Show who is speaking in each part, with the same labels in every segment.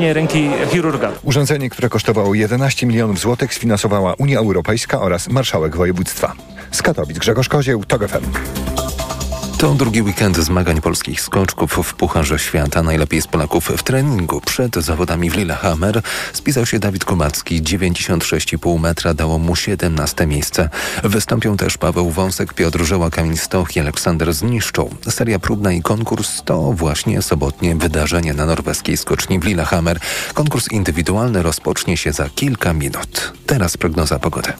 Speaker 1: ręki chirurga.
Speaker 2: Urządzenie, które kosztowało 11 milionów złotych, sfinansowała Unia Europejska oraz marszałek województwa. Z Katowic Grzegorz Kozieł, TOG FM.
Speaker 3: To drugi weekend zmagań polskich skoczków w Pucharze Świata. Najlepiej z Polaków w treningu. Przed zawodami w Lillehammer spisał się Dawid Kumacki. 96,5 metra dało mu 17 miejsce. Wystąpią też Paweł Wąsek, Piotr Żoła, Kamil Stoch i Aleksander Zniszczą. Seria próbna i konkurs to właśnie sobotnie wydarzenie na norweskiej skoczni w Lillehammer. Konkurs indywidualny rozpocznie się za kilka minut. Teraz prognoza pogody.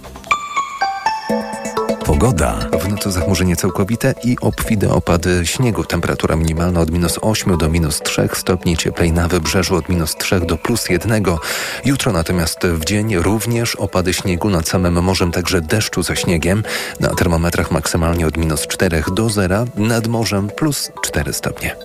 Speaker 3: Pogoda. W nocy zachmurzenie całkowite i obfite opady śniegu. Temperatura minimalna od minus 8 do minus 3 stopni, cieplej na wybrzeżu od minus 3 do plus 1. Jutro natomiast w dzień również opady śniegu nad samym morzem, także deszczu ze śniegiem. Na termometrach maksymalnie od minus 4 do 0, nad morzem plus 4 stopnie.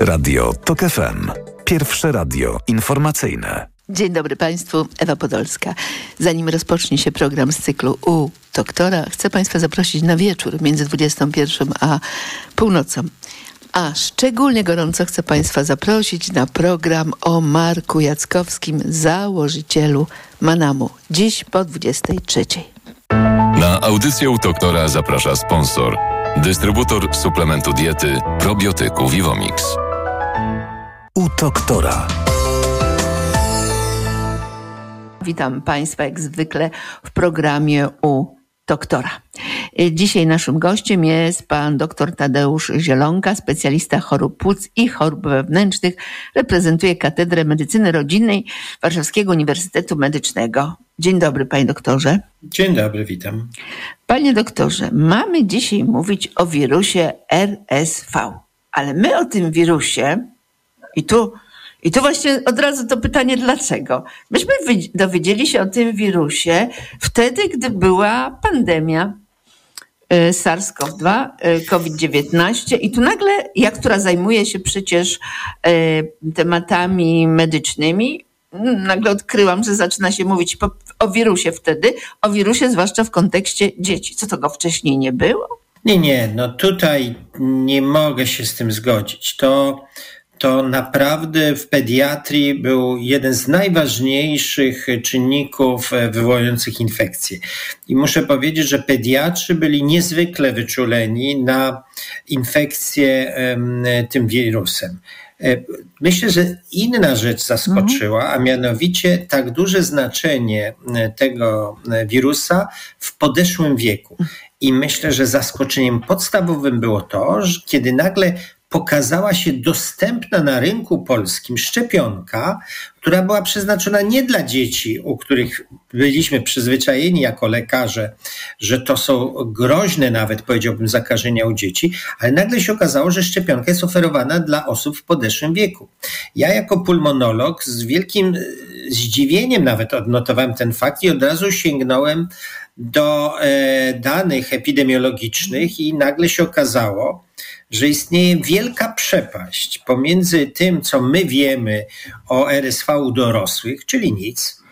Speaker 4: Radio TOK FM. Pierwsze radio informacyjne.
Speaker 5: Dzień dobry Państwu, Ewa Podolska. Zanim rozpocznie się program z cyklu U doktora, chcę Państwa zaprosić na wieczór między 21 a północą. A szczególnie gorąco chcę Państwa zaprosić na program o Marku Jackowskim, założycielu Manamu. Dziś po 23.
Speaker 6: Na audycję u doktora zaprasza sponsor. Dystrybutor suplementu diety probiotyku Vivomix.
Speaker 4: U doktora.
Speaker 5: Witam Państwa jak zwykle w programie u doktora. Dzisiaj naszym gościem jest pan dr Tadeusz Zielonka, specjalista chorób płuc i chorób wewnętrznych. Reprezentuje Katedrę Medycyny Rodzinnej Warszawskiego Uniwersytetu Medycznego. Dzień dobry, panie doktorze.
Speaker 7: Dzień dobry, witam.
Speaker 5: Panie doktorze, mamy dzisiaj mówić o wirusie RSV, ale my o tym wirusie, i tu i tu właśnie od razu to pytanie, dlaczego? Myśmy dowiedzieli się o tym wirusie wtedy, gdy była pandemia e, SARS-CoV-2, e, COVID-19 i tu nagle, ja, która zajmuje się przecież e, tematami medycznymi, nagle odkryłam, że zaczyna się mówić o wirusie wtedy, o wirusie zwłaszcza w kontekście dzieci. Co to go wcześniej nie było?
Speaker 7: Nie, nie, no tutaj nie mogę się z tym zgodzić. To to naprawdę w pediatrii był jeden z najważniejszych czynników e, wywołujących infekcje. I muszę powiedzieć, że pediatrzy byli niezwykle wyczuleni na infekcję tym wirusem. E, myślę, że inna rzecz zaskoczyła, a mianowicie tak duże znaczenie e, tego wirusa w podeszłym wieku. I myślę, że zaskoczeniem podstawowym było to, że kiedy nagle pokazała się dostępna na rynku polskim szczepionka, która była przeznaczona nie dla dzieci, u których byliśmy przyzwyczajeni jako lekarze, że to są groźne nawet, powiedziałbym, zakażenia u dzieci, ale nagle się okazało, że szczepionka jest oferowana dla osób w podeszłym wieku. Ja jako pulmonolog z wielkim e, zdziwieniem nawet odnotowałem ten fakt i od razu sięgnąłem do e, danych epidemiologicznych i nagle się okazało, że istnieje wielka przepaść pomiędzy tym, co my wiemy o RSV u dorosłych, czyli nic,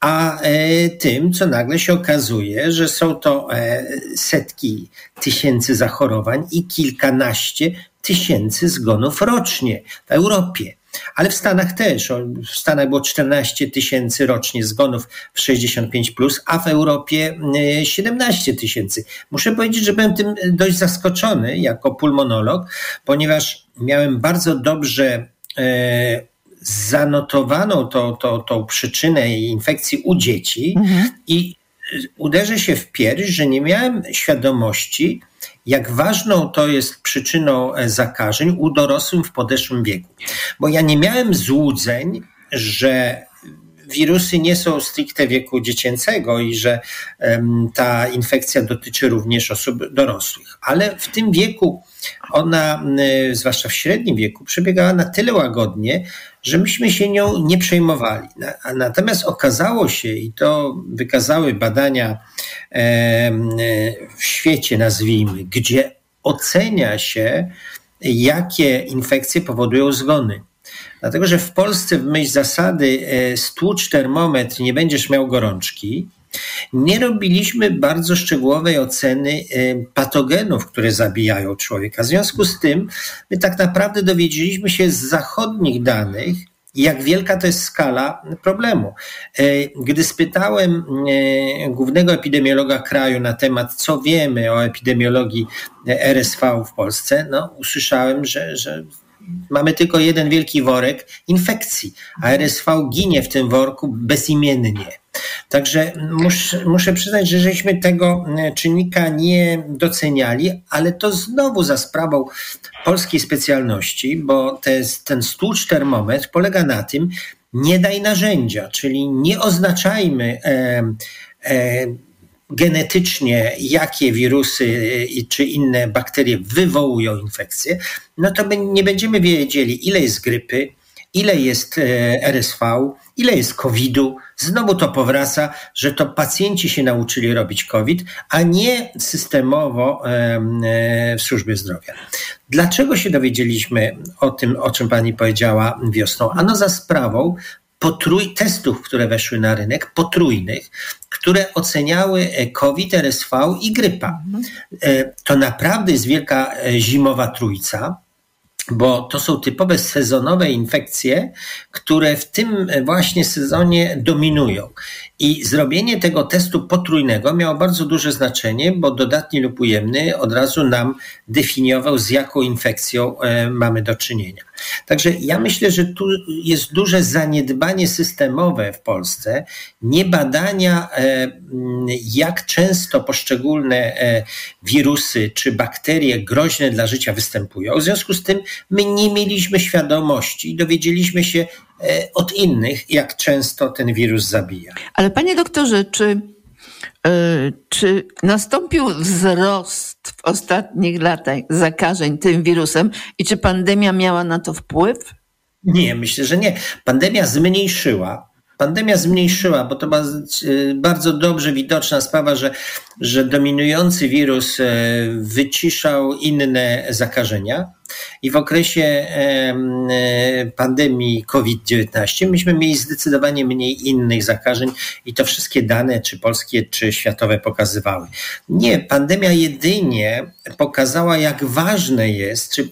Speaker 7: a e, tym, co nagle się okazuje, że są to e, setki tysięcy zachorowań i kilkanaście tysięcy zgonów rocznie w Europie. Ale w Stanach też. W Stanach było 14 tysięcy rocznie zgonów w 65, plus, a w Europie 17 e, tysięcy. Muszę powiedzieć, że byłem tym dość zaskoczony jako pulmonolog, ponieważ miałem bardzo dobrze e, zanotowaną to, to, tą przyczynę infekcji u dzieci mhm. i uderzę się w pierś, że nie miałem świadomości, jak ważną to jest przyczyną e, zakażeń u dorosłych w podeszłym wieku. Bo ja nie miałem złudzeń, że wirusy nie są stricte wieku dziecięcego i że um, ta infekcja dotyczy również osób dorosłych. Ale w tym wieku ona, zwłaszcza w średnim wieku, przebiegała na tyle łagodnie, że myśmy się nią nie przejmowali. Natomiast okazało się, i to wykazały badania w świecie, nazwijmy, gdzie ocenia się, jakie infekcje powodują zgony. Dlatego, że w Polsce w myśl zasady e, stłucz termometr, nie będziesz miał gorączki, nie robiliśmy bardzo szczegółowej oceny e, patogenów, które zabijają człowieka. W związku z tym my tak naprawdę dowiedzieliśmy się z zachodnich danych, jak wielka to jest skala problemu. E, gdy spytałem e, głównego epidemiologa kraju na temat, co wiemy o epidemiologii RSV w Polsce, no, usłyszałem, że, że mamy tylko jeden wielki worek infekcji, a RSV ginie w tym worku bezimiennie. Także muszę, muszę przyznać, że żeśmy tego e, czynnika nie doceniali, ale to znowu za sprawą polskiej specjalności, bo te, ten stłucz termometr polega na tym, nie daj narzędzia, czyli nie oznaczajmy e, e, genetycznie, jakie wirusy czy inne bakterie wywołują infekcję, no to nie będziemy wiedzieli, ile jest grypy, ile jest RSV, ile jest COVID-u. Znowu to powraca, że to pacjenci się nauczyli robić COVID, a nie systemowo w służbie zdrowia. Dlaczego się dowiedzieliśmy o tym, o czym pani powiedziała wiosną? Ano za sprawą potrój, testów, które weszły na rynek, potrójnych, które oceniały COVID, RSV i grypa. E, to naprawdę jest wielka e, zimowa trójca bo to są typowe sezonowe infekcje, które w tym właśnie sezonie dominują. I zrobienie tego testu potrójnego miało bardzo duże znaczenie, bo dodatni lub ujemny od razu nam definiował, z jaką infekcją e, mamy do czynienia. Także ja myślę, że tu jest duże zaniedbanie systemowe w Polsce, nie badania, e, jak często poszczególne e, wirusy czy bakterie groźne dla życia występują. W związku z tym my nie mieliśmy świadomości i dowiedzieliśmy się E, od innych, jak często ten wirus zabija.
Speaker 5: Ale panie doktorze, czy, czy nastąpił wzrost w ostatnich latach zakażeń tym wirusem i czy pandemia miała na to wpływ?
Speaker 7: Nie, myślę, że nie. Pandemia zmniejszyła Pandemia zmniejszyła, bo to y, bardzo dobrze widoczna sprawa, że, że dominujący wirus e, wyciszał inne zakażenia. I w okresie e, pandemii COVID-19 myśmy mieli zdecydowanie mniej innych zakażeń i to wszystkie dane, czy polskie, czy światowe, pokazywały. Nie, pandemia jedynie pokazała, jak ważne jest, czy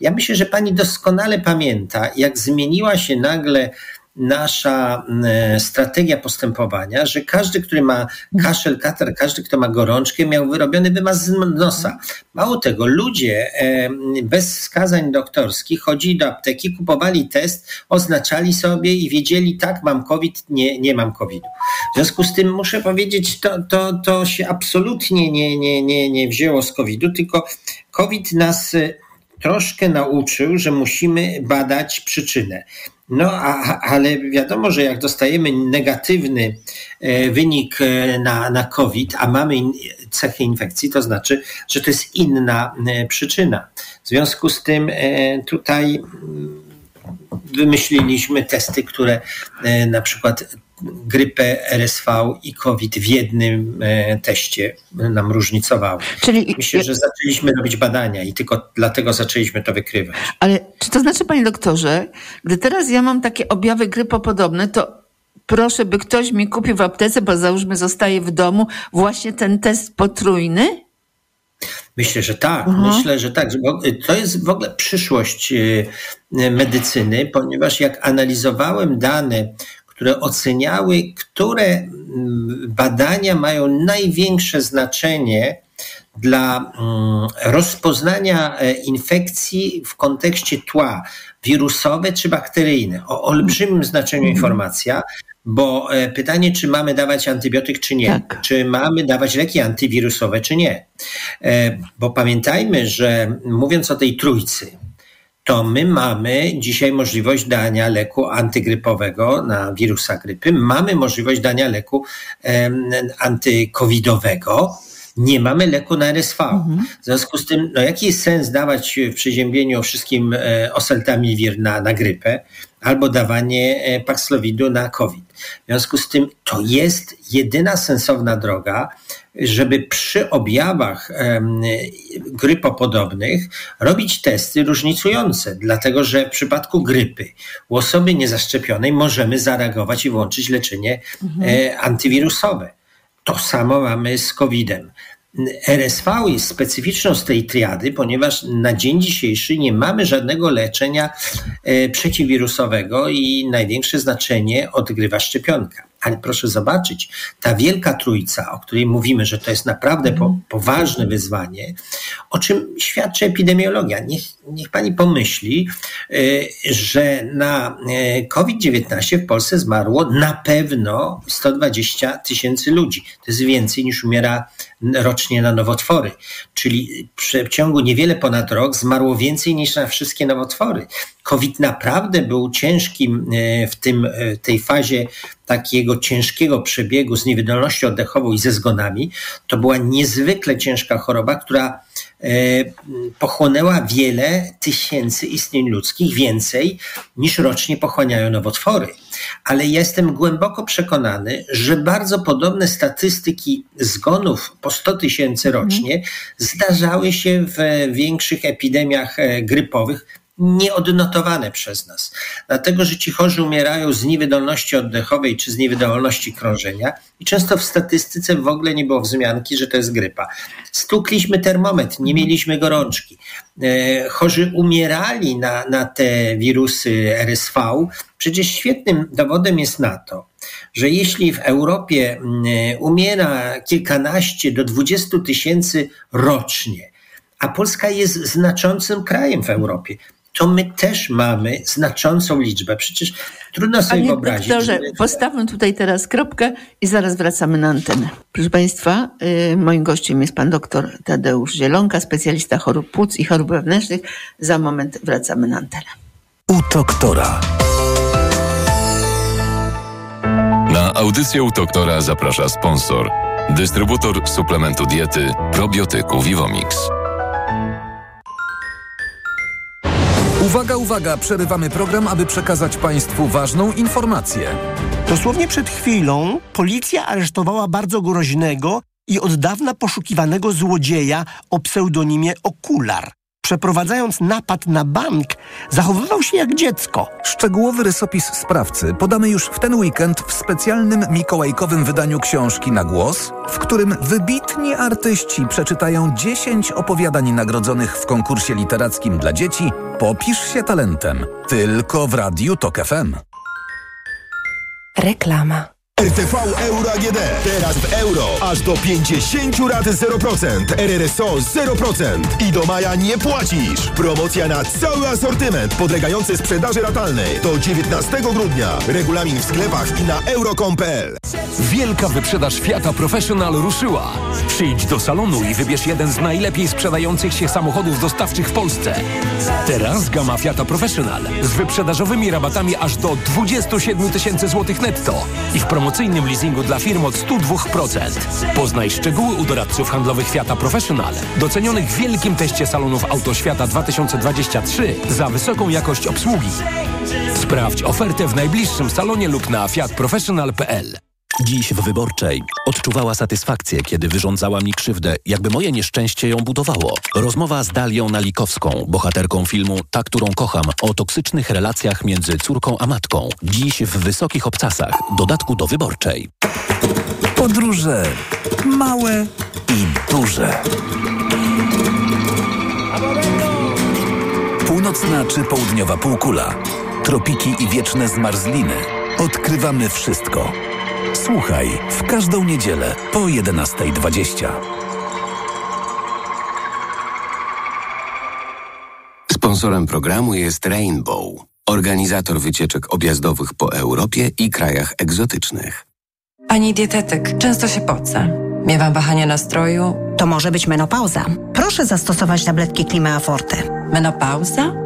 Speaker 7: ja myślę, że pani doskonale pamięta, jak zmieniła się nagle nasza e, strategia postępowania, że każdy, który ma kaszel, katar, każdy, kto ma gorączkę, miał wyrobiony wymaz z nosa. Mało tego, ludzie e, bez wskazań doktorskich chodzili do apteki, kupowali test, oznaczali sobie i wiedzieli, tak, mam COVID, nie, nie mam COVID-u. W związku z tym muszę powiedzieć, to, to, to się absolutnie nie, nie, nie, nie wzięło z COVID-u, tylko COVID nas e, troszkę nauczył, że musimy badać przyczynę. No, a, ale wiadomo, że jak dostajemy negatywny e, wynik e, na, na COVID, a mamy cechy infekcji, to znaczy, że to jest inna e, przyczyna. W związku z tym tutaj mm, wymyśliliśmy testy, które na przykład grypę, RSV i COVID w jednym e, teście nam różnicowały. Czyli... Myślę, że zaczęliśmy robić badania i tylko dlatego zaczęliśmy to wykrywać.
Speaker 5: Ale czy to znaczy, panie doktorze, gdy teraz ja mam takie objawy grypopodobne, to proszę, by ktoś mi kupił w aptece, bo załóżmy zostaje w domu, właśnie ten test potrójny?
Speaker 7: Myślę, że tak. Mhm. Myślę, że tak. To jest w ogóle przyszłość e, medycyny, ponieważ jak analizowałem dane które oceniały, które mm, badania mają największe znaczenie dla mm, rozpoznania e, infekcji w kontekście tła wirusowe czy bakteryjne. O olbrzymim znaczeniu mhm. informacja, bo e, pytanie, czy mamy dawać antybiotyk, czy nie, tak. czy mamy dawać leki antywirusowe, czy nie. E, bo pamiętajmy, że mówiąc o tej trójcy, to my mamy dzisiaj możliwość dania leku antygrypowego na wirusa grypy, mamy możliwość dania leku um, antykowidowego, nie mamy leku na RSV. Mhm. W związku z tym, no jaki jest sens dawać w przeziębieniu wszystkim e, oseltamivir na, na grypę albo dawanie e, Paxlovidu na COVID? W związku z tym to jest jedyna sensowna droga, żeby przy objawach grypopodobnych robić testy różnicujące, dlatego że w przypadku grypy u osoby niezaszczepionej możemy zareagować i włączyć leczenie mhm. E, antywirusowe. To samo mamy z COVID-em. RSV jest specyficzną z tej triady, ponieważ na dzień dzisiejszy nie mamy żadnego leczenia e, przeciwwirusowego i największe znaczenie odgrywa szczepionka. Ale proszę zobaczyć, ta wielka trójca, o której mówimy, że to jest naprawdę po, poważne wyzwanie, o czym świadczy epidemiologia. Niech, niech pani pomyśli, y, że na y, COVID-19 w Polsce zmarło na pewno 120 tysięcy ludzi. To jest więcej niż umiera rocznie na nowotwory. Czyli w ciągu niewiele ponad rok zmarło więcej niż na wszystkie nowotwory. COVID naprawdę był ciężkim y, w tym, tej fazie takiego ciężkiego przebiegu z niewydolnością oddechową i ze zgonami. To była niezwykle ciężka choroba, która e, pochłonęła wiele tysięcy istnień ludzkich, więcej niż rocznie pochłaniają nowotwory. Ale jestem głęboko przekonany, że bardzo podobne statystyki zgonów po 100 tysięcy rocznie zdarzały się w większych epidemiach e, grypowych, nieodnotowane przez nas. Dlatego, że ci chorzy umierają z niewydolności oddechowej czy z niewydolności krążenia i często w statystyce w ogóle nie było wzmianki, że to jest grypa. Stukliśmy termometr, nie mieliśmy gorączki. E, chorzy umierali na, na te wirusy RSV. Przecież świetnym dowodem jest na to, że jeśli w Europie umiera kilkanaście do dwudziestu tysięcy rocznie, a Polska jest znaczącym krajem w Europie to my też mamy znaczącą liczbę. Przecież trudno sobie
Speaker 5: Panie
Speaker 7: wyobrazić.
Speaker 5: Doktorze, że... postawmy tutaj teraz kropkę i zaraz wracamy na antenę. Proszę Państwa, yy, moim gościem jest pan doktor Tadeusz Zielonka, specjalista chorób płuc i chorób wewnętrznych. Za moment wracamy na antenę.
Speaker 4: U doktora.
Speaker 6: Na audycję u doktora zaprasza sponsor. Dystrybutor suplementu diety probiotyku Vivomix.
Speaker 4: Uwaga, uwaga, przerywamy program, aby przekazać Państwu ważną informację.
Speaker 1: Dosłownie przed chwilą policja aresztowała bardzo groźnego i od dawna poszukiwanego złodzieja o pseudonimie Okular. Przeprowadzając napad na bank, zachowywał się jak dziecko.
Speaker 4: Szczegółowy rysopis sprawcy podamy już w ten weekend w specjalnym mikołajkowym wydaniu książki na głos, w którym wybitni artyści przeczytają 10 opowiadań nagrodzonych w konkursie literackim dla dzieci Popisz się talentem. Tylko w Radiu Tok FM.
Speaker 8: Reklama.
Speaker 9: RTV Euro AGD. Teraz w euro. Aż do 50 rat 0%. RRSO 0%. I do maja nie płacisz. Promocja na cały asortyment podlegający sprzedaży ratalnej. Do 19 grudnia. Regulamin w sklepach i na euro.com.pl.
Speaker 10: Wielka wyprzedaż Fiata Professional ruszyła. Przyjdź do salonu i wybierz jeden z najlepiej sprzedających się samochodów dostawczych w Polsce. Teraz gama Fiata Professional z wyprzedażowymi rabatami aż do 27 tysięcy złotych netto i w promocyjnym leasingu dla firm od 102%. Poznaj szczegóły u doradców handlowych Fiata Professional, docenionych w wielkim teście salonów Autoświata 2023 za wysoką jakość obsługi. Sprawdź ofertę w najbliższym salonie lub na fiatprofessional.pl.
Speaker 11: Dziś w Wyborczej odczuwała satysfakcję, kiedy wyrządzała mi krzywdę, jakby moje nieszczęście ją budowało. Rozmowa z Dalią Nalikowską, bohaterką filmu Ta, którą kocham, o toksycznych relacjach między córką a matką. Dziś w Wysokich Obcasach, dodatku do Wyborczej.
Speaker 4: Podróże małe i duże. Północna czy południowa półkula, tropiki i wieczne zmarzliny. Odkrywamy wszystko Słuchaj w każdą niedzielę po 11.20.
Speaker 12: Sponsorem programu jest Rainbow, organizator wycieczek objazdowych po Europie i krajach egzotycznych.
Speaker 8: Pani dietetyk, często się pocę. Miewam wahania nastroju.
Speaker 13: To może być menopauza. Proszę zastosować tabletki Klima Forte.
Speaker 8: Menopauza?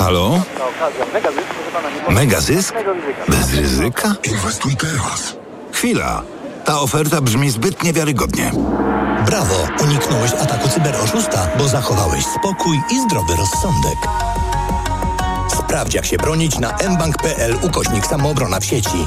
Speaker 14: Halo? Mega zysk? Bez ryzyka?
Speaker 9: Inwestuj teraz.
Speaker 14: Chwila. Ta oferta brzmi zbyt niewiarygodnie.
Speaker 15: Brawo, uniknąłeś ataku cyberoszusta, bo zachowałeś spokój i zdrowy rozsądek. Sprawdź jak się bronić na mbank.pl ukośnik samoobrona w sieci.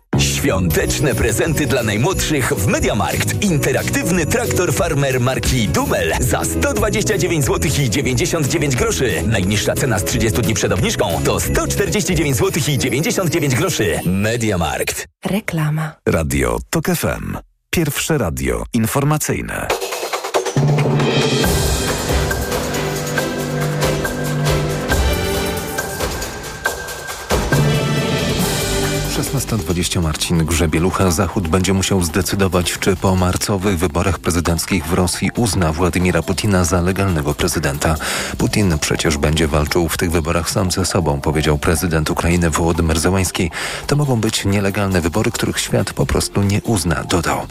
Speaker 16: Świąteczne prezenty dla najmłodszych w Mediamarkt. Interaktywny traktor farmer marki Dumel za 129 zł i 99 groszy. Najniższa cena z 30 dni przed obniżką to 149 zł i 99 groszy. Mediamarkt.
Speaker 17: Reklama.
Speaker 4: Radio TOK FM. Pierwsze radio informacyjne.
Speaker 3: 16.20 Marcin Grzebielucha. Zachód będzie musiał zdecydować, czy po marcowych wyborach prezydenckich w Rosji uzna Władimira Putina za legalnego prezydenta. Putin przecież będzie walczył w tych wyborach sam ze sobą, powiedział prezydent Ukrainy Wołodymyr Zełański. To mogą być nielegalne wybory, których świat po prostu nie uzna, dodał.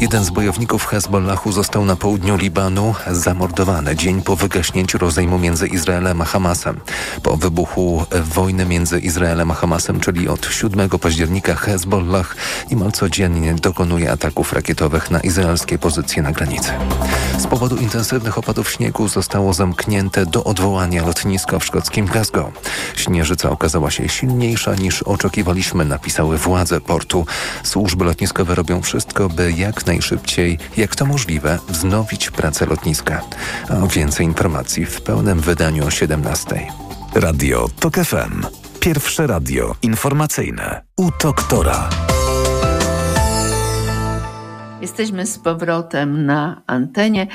Speaker 3: Jeden z bojowników Hezbollahu został na południu Libanu zamordowany dzień po wygaśnięciu rozejmu między Izraelem a Hamasem. Po wybuchu wojny między Izraelem a Hamasem, czyli od 7 października Hezbollah niemal codziennie dokonuje ataków rakietowych na izraelskie pozycje na granicy. Z powodu intensywnych opadów śniegu zostało zamknięte do odwołania lotnisko w szkockim Glasgow. Śnieżyca okazała się silniejsza niż oczekiwaliśmy, napisały władze portu. Służby lotniskowe robią wszystko, by jak najszybciej, jak to możliwe, wznowić pracę lotniska. A więcej informacji w pełnym wydaniu o 17.
Speaker 4: Radio TOK FM. Pierwsze radio informacyjne u doktora.
Speaker 5: Jesteśmy z powrotem na antenie.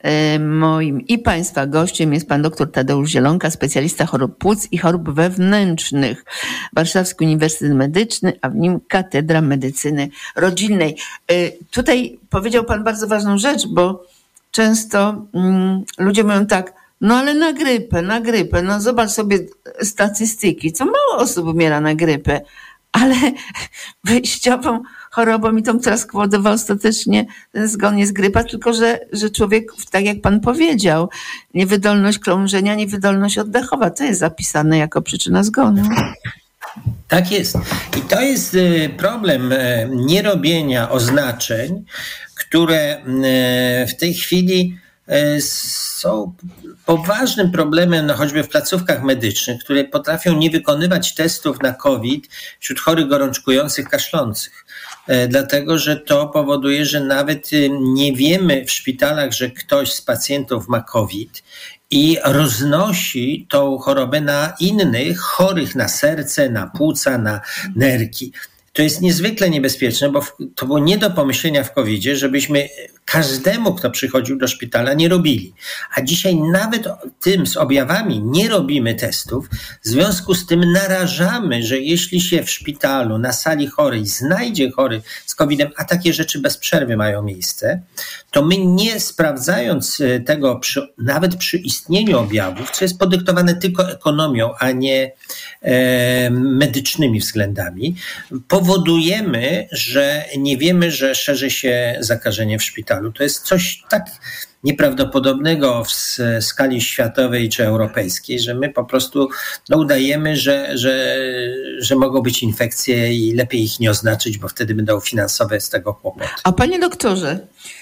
Speaker 5: E, moim i Państwa gościem jest pan dr Tadeusz Zielonka, specjalista chorób płuc i chorób wewnętrznych. Warszawski Uniwersytet Medyczny, a w nim Katedra Medycyny Rodzinnej. E, tutaj powiedział pan bardzo ważną rzecz, bo często mm, ludzie mówią tak, no ale na grypę, na grypę, no zobacz sobie statystyki, co mało osób umiera na grypę, ale wyjściową chorobą i tą, która spowodowała ostatecznie ten zgon jest grypa, tylko że, że człowiek, tak jak pan powiedział, niewydolność krążenia, niewydolność oddechowa, to jest zapisane jako przyczyna zgonu.
Speaker 7: Tak jest. I to jest y, problem y, nierobienia oznaczeń, które y, w tej chwili są poważnym problemem no, choćby w placówkach medycznych, które potrafią nie wykonywać testów na COVID wśród chorych gorączkujących, kaszlących. E, dlatego że to powoduje, że nawet y, nie wiemy w szpitalach, że ktoś z pacjentów ma COVID i roznosi tą chorobę na innych chorych na serce, na płuca, na nerki. To jest niezwykle niebezpieczne, bo to było nie do pomyślenia w covid żebyśmy każdemu, kto przychodził do szpitala, nie robili. A dzisiaj nawet tym z objawami nie robimy testów. W związku z tym narażamy, że jeśli się w szpitalu, na sali chorej znajdzie chory z COVID-em, a takie rzeczy bez przerwy mają miejsce, to my nie sprawdzając e, tego przy, nawet przy istnieniu objawów, co jest podyktowane tylko ekonomią, a nie e, medycznymi względami, powodujemy, że nie wiemy, że szerzy się zakażenie w szpitalu. To jest coś tak nieprawdopodobnego w skali światowej czy europejskiej, że my po prostu no, udajemy, że, że, że mogą być infekcje i lepiej ich nie oznaczyć, bo wtedy będą finansowe z tego kłopoty.
Speaker 5: A panie doktorze, y,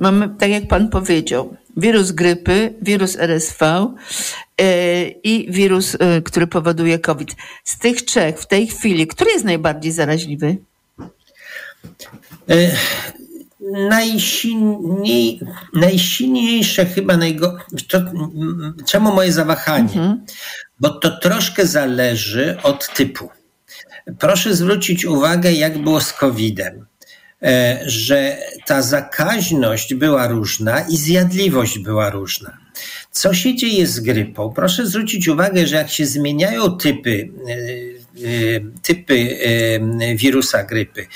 Speaker 5: mamy, tak jak pan powiedział, wirus grypy, wirus RSV y, i wirus, y, który powoduje COVID. Z tych trzech w tej chwili, który jest najbardziej zaraźliwy?
Speaker 7: najsilniej, najsilniejsze chyba, najgo, to, czemu moje zawahanie? Mhm. Bo to troszkę zależy od typu. Proszę zwrócić uwagę, jak było z COVID-em. E, że ta zakaźność była różna i zjadliwość była różna. Co się dzieje z grypą? Proszę zwrócić uwagę, że jak się zmieniają typy, e, e, typy wirusa grypy,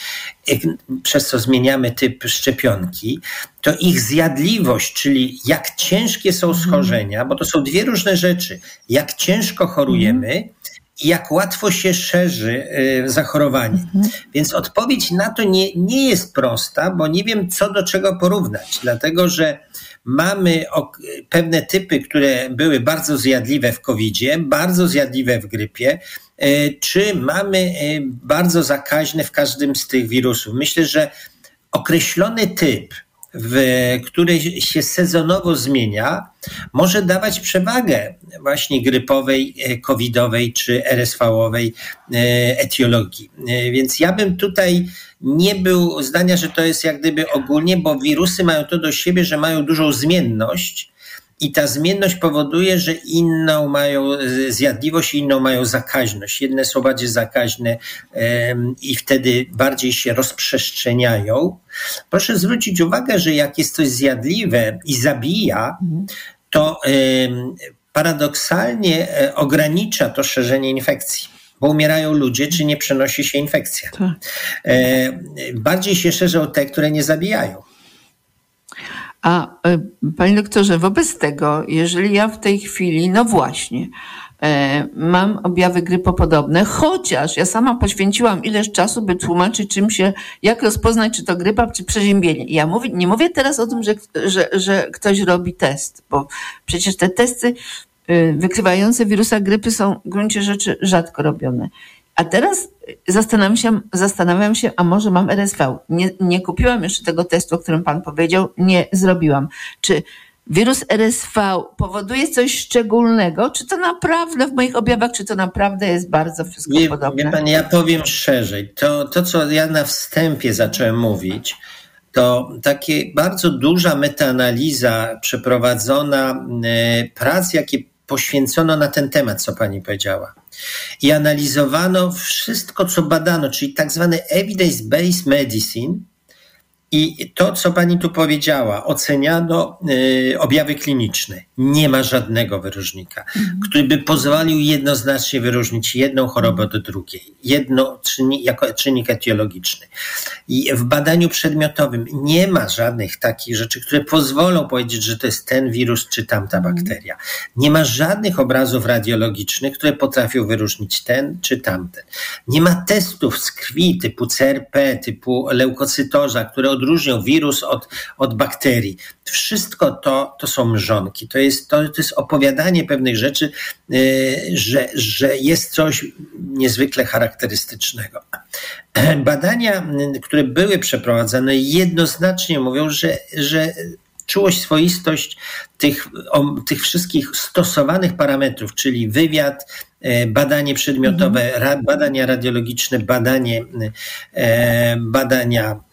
Speaker 7: przez co zmieniamy typ szczepionki, to ich zjadliwość, czyli jak ciężkie są mhm. schorzenia, bo to są dwie różne rzeczy. Jak ciężko chorujemy, i jak łatwo się szerzy y, zachorowanie. Mhm. Więc odpowiedź na to nie, nie jest prosta, bo nie wiem, co do czego porównać, dlatego że mamy pewne typy, które były bardzo zjadliwe w COVID-zie, bardzo zjadliwe w grypie, y, czy mamy y, bardzo zakaźne w każdym z tych wirusów. Myślę, że określony typ, w, które się sezonowo zmienia, może dawać przewagę właśnie grypowej, e, covidowej czy RSV-owej e, etiologii. E, więc ja bym tutaj nie był zdania, że to jest jak gdyby ogólnie, bo wirusy mają to do siebie, że mają dużą zmienność i ta zmienność powoduje, że inną mają zjadliwość, inną mają zakaźność. Jedne są bardziej zakaźne i wtedy bardziej się rozprzestrzeniają. Proszę zwrócić uwagę, że jak jest coś zjadliwe i zabija, to paradoksalnie e, ogranicza to szerzenie infekcji bo umierają ludzie, czy nie przenosi się infekcja. Tak. E, bardziej się szerzą te, które nie zabijają.
Speaker 5: A e, panie doktorze, wobec tego, jeżeli ja w tej chwili, no właśnie, e, mam objawy grypopodobne, chociaż ja sama poświęciłam ileś czasu, by tłumaczyć, czym się, jak rozpoznać, czy to grypa, czy przeziębienie. Ja mówię, nie mówię teraz o tym, że, że, że ktoś robi test, bo przecież te testy y, wykrywające wirusa grypy są w gruncie rzeczy rzadko robione. A teraz zastanawiam się, zastanawiam się, a może mam RSV. Nie, nie kupiłam jeszcze tego testu, o którym Pan powiedział, nie zrobiłam. Czy wirus RSV powoduje coś szczególnego? Czy to naprawdę w moich objawach, czy to naprawdę jest bardzo wszystko
Speaker 7: wie,
Speaker 5: podobne?
Speaker 7: Wie Pan, ja powiem szerzej. To, to, co ja na wstępie zacząłem mówić, to takie bardzo duża metaanaliza przeprowadzona e, prac, jakie poświęcono na ten temat, co pani powiedziała. I analizowano wszystko, co badano, czyli tak zwany evidence-based medicine, i to, co pani tu powiedziała, oceniano y, objawy kliniczne. Nie ma żadnego wyróżnika, mhm. który by pozwolił jednoznacznie wyróżnić jedną chorobę od drugiej, jedno czynnik, jako czynnik etiologiczny. I w badaniu przedmiotowym nie ma żadnych takich rzeczy, które pozwolą powiedzieć, że to jest ten wirus czy tamta mhm. bakteria. Nie ma żadnych obrazów radiologicznych, które potrafią wyróżnić ten czy tamten. Nie ma testów z krwi typu CRP, typu leukocytoza, które odróżnią wirus od, od bakterii. Wszystko to, to są mrzonki. To jest, to, to jest opowiadanie pewnych rzeczy, yy, że, że jest coś niezwykle charakterystycznego. Badania, które były przeprowadzane, jednoznacznie mówią, że, że czułość, swoistość tych, tych wszystkich stosowanych parametrów, czyli wywiad, e, badanie przedmiotowe, mhm. badania radiologiczne, badanie, e, badania E,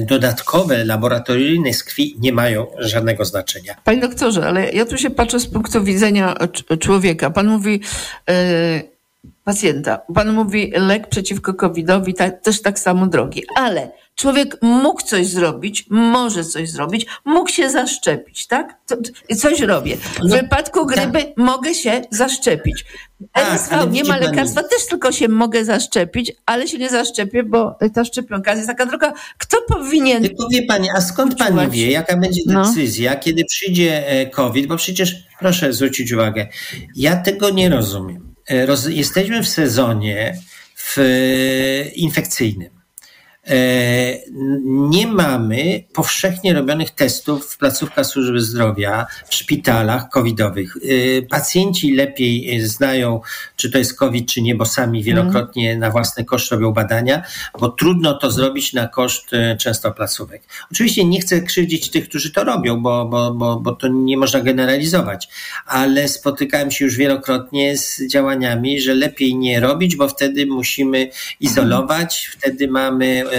Speaker 7: dodatkowe laboratoryjne z krwi nie mają żadnego znaczenia.
Speaker 5: Panie doktorze, ale ja tu się patrzę z punktu widzenia człowieka. Pan mówi e, pacjenta, pan mówi lek przeciwko COVID-owi też tak samo drogi, ale Człowiek mógł coś zrobić, może coś zrobić, mógł się zaszczepić, tak? coś robię. W no, wypadku tak. grypy tak. mogę się zaszczepić. RSV tak, nie ma lekarstwa, też tylko się mogę zaszczepić, ale się nie zaszczepię, bo ta szczepionka jest taka droga. Kto powinien.
Speaker 7: Tylko wie pani, a skąd pani wie, jaka będzie no. decyzja, no. kiedy przyjdzie e, COVID? Bo przecież, proszę zwrócić uwagę, ja tego nie rozumiem. E, roz, jesteśmy w sezonie w, e, infekcyjnym nie mamy powszechnie robionych testów w placówkach służby zdrowia, w szpitalach covidowych. E, pacjenci lepiej znają, czy to jest COVID, czy nie, bo sami wielokrotnie na własny koszt robią badania, bo trudno to zrobić na koszt e, często placówek. Oczywiście nie chcę krzywdzić tych, którzy to robią, bo, bo, bo, bo to nie można generalizować, ale spotykałem się już wielokrotnie z działaniami, że lepiej nie robić, bo wtedy musimy izolować, wtedy mamy e,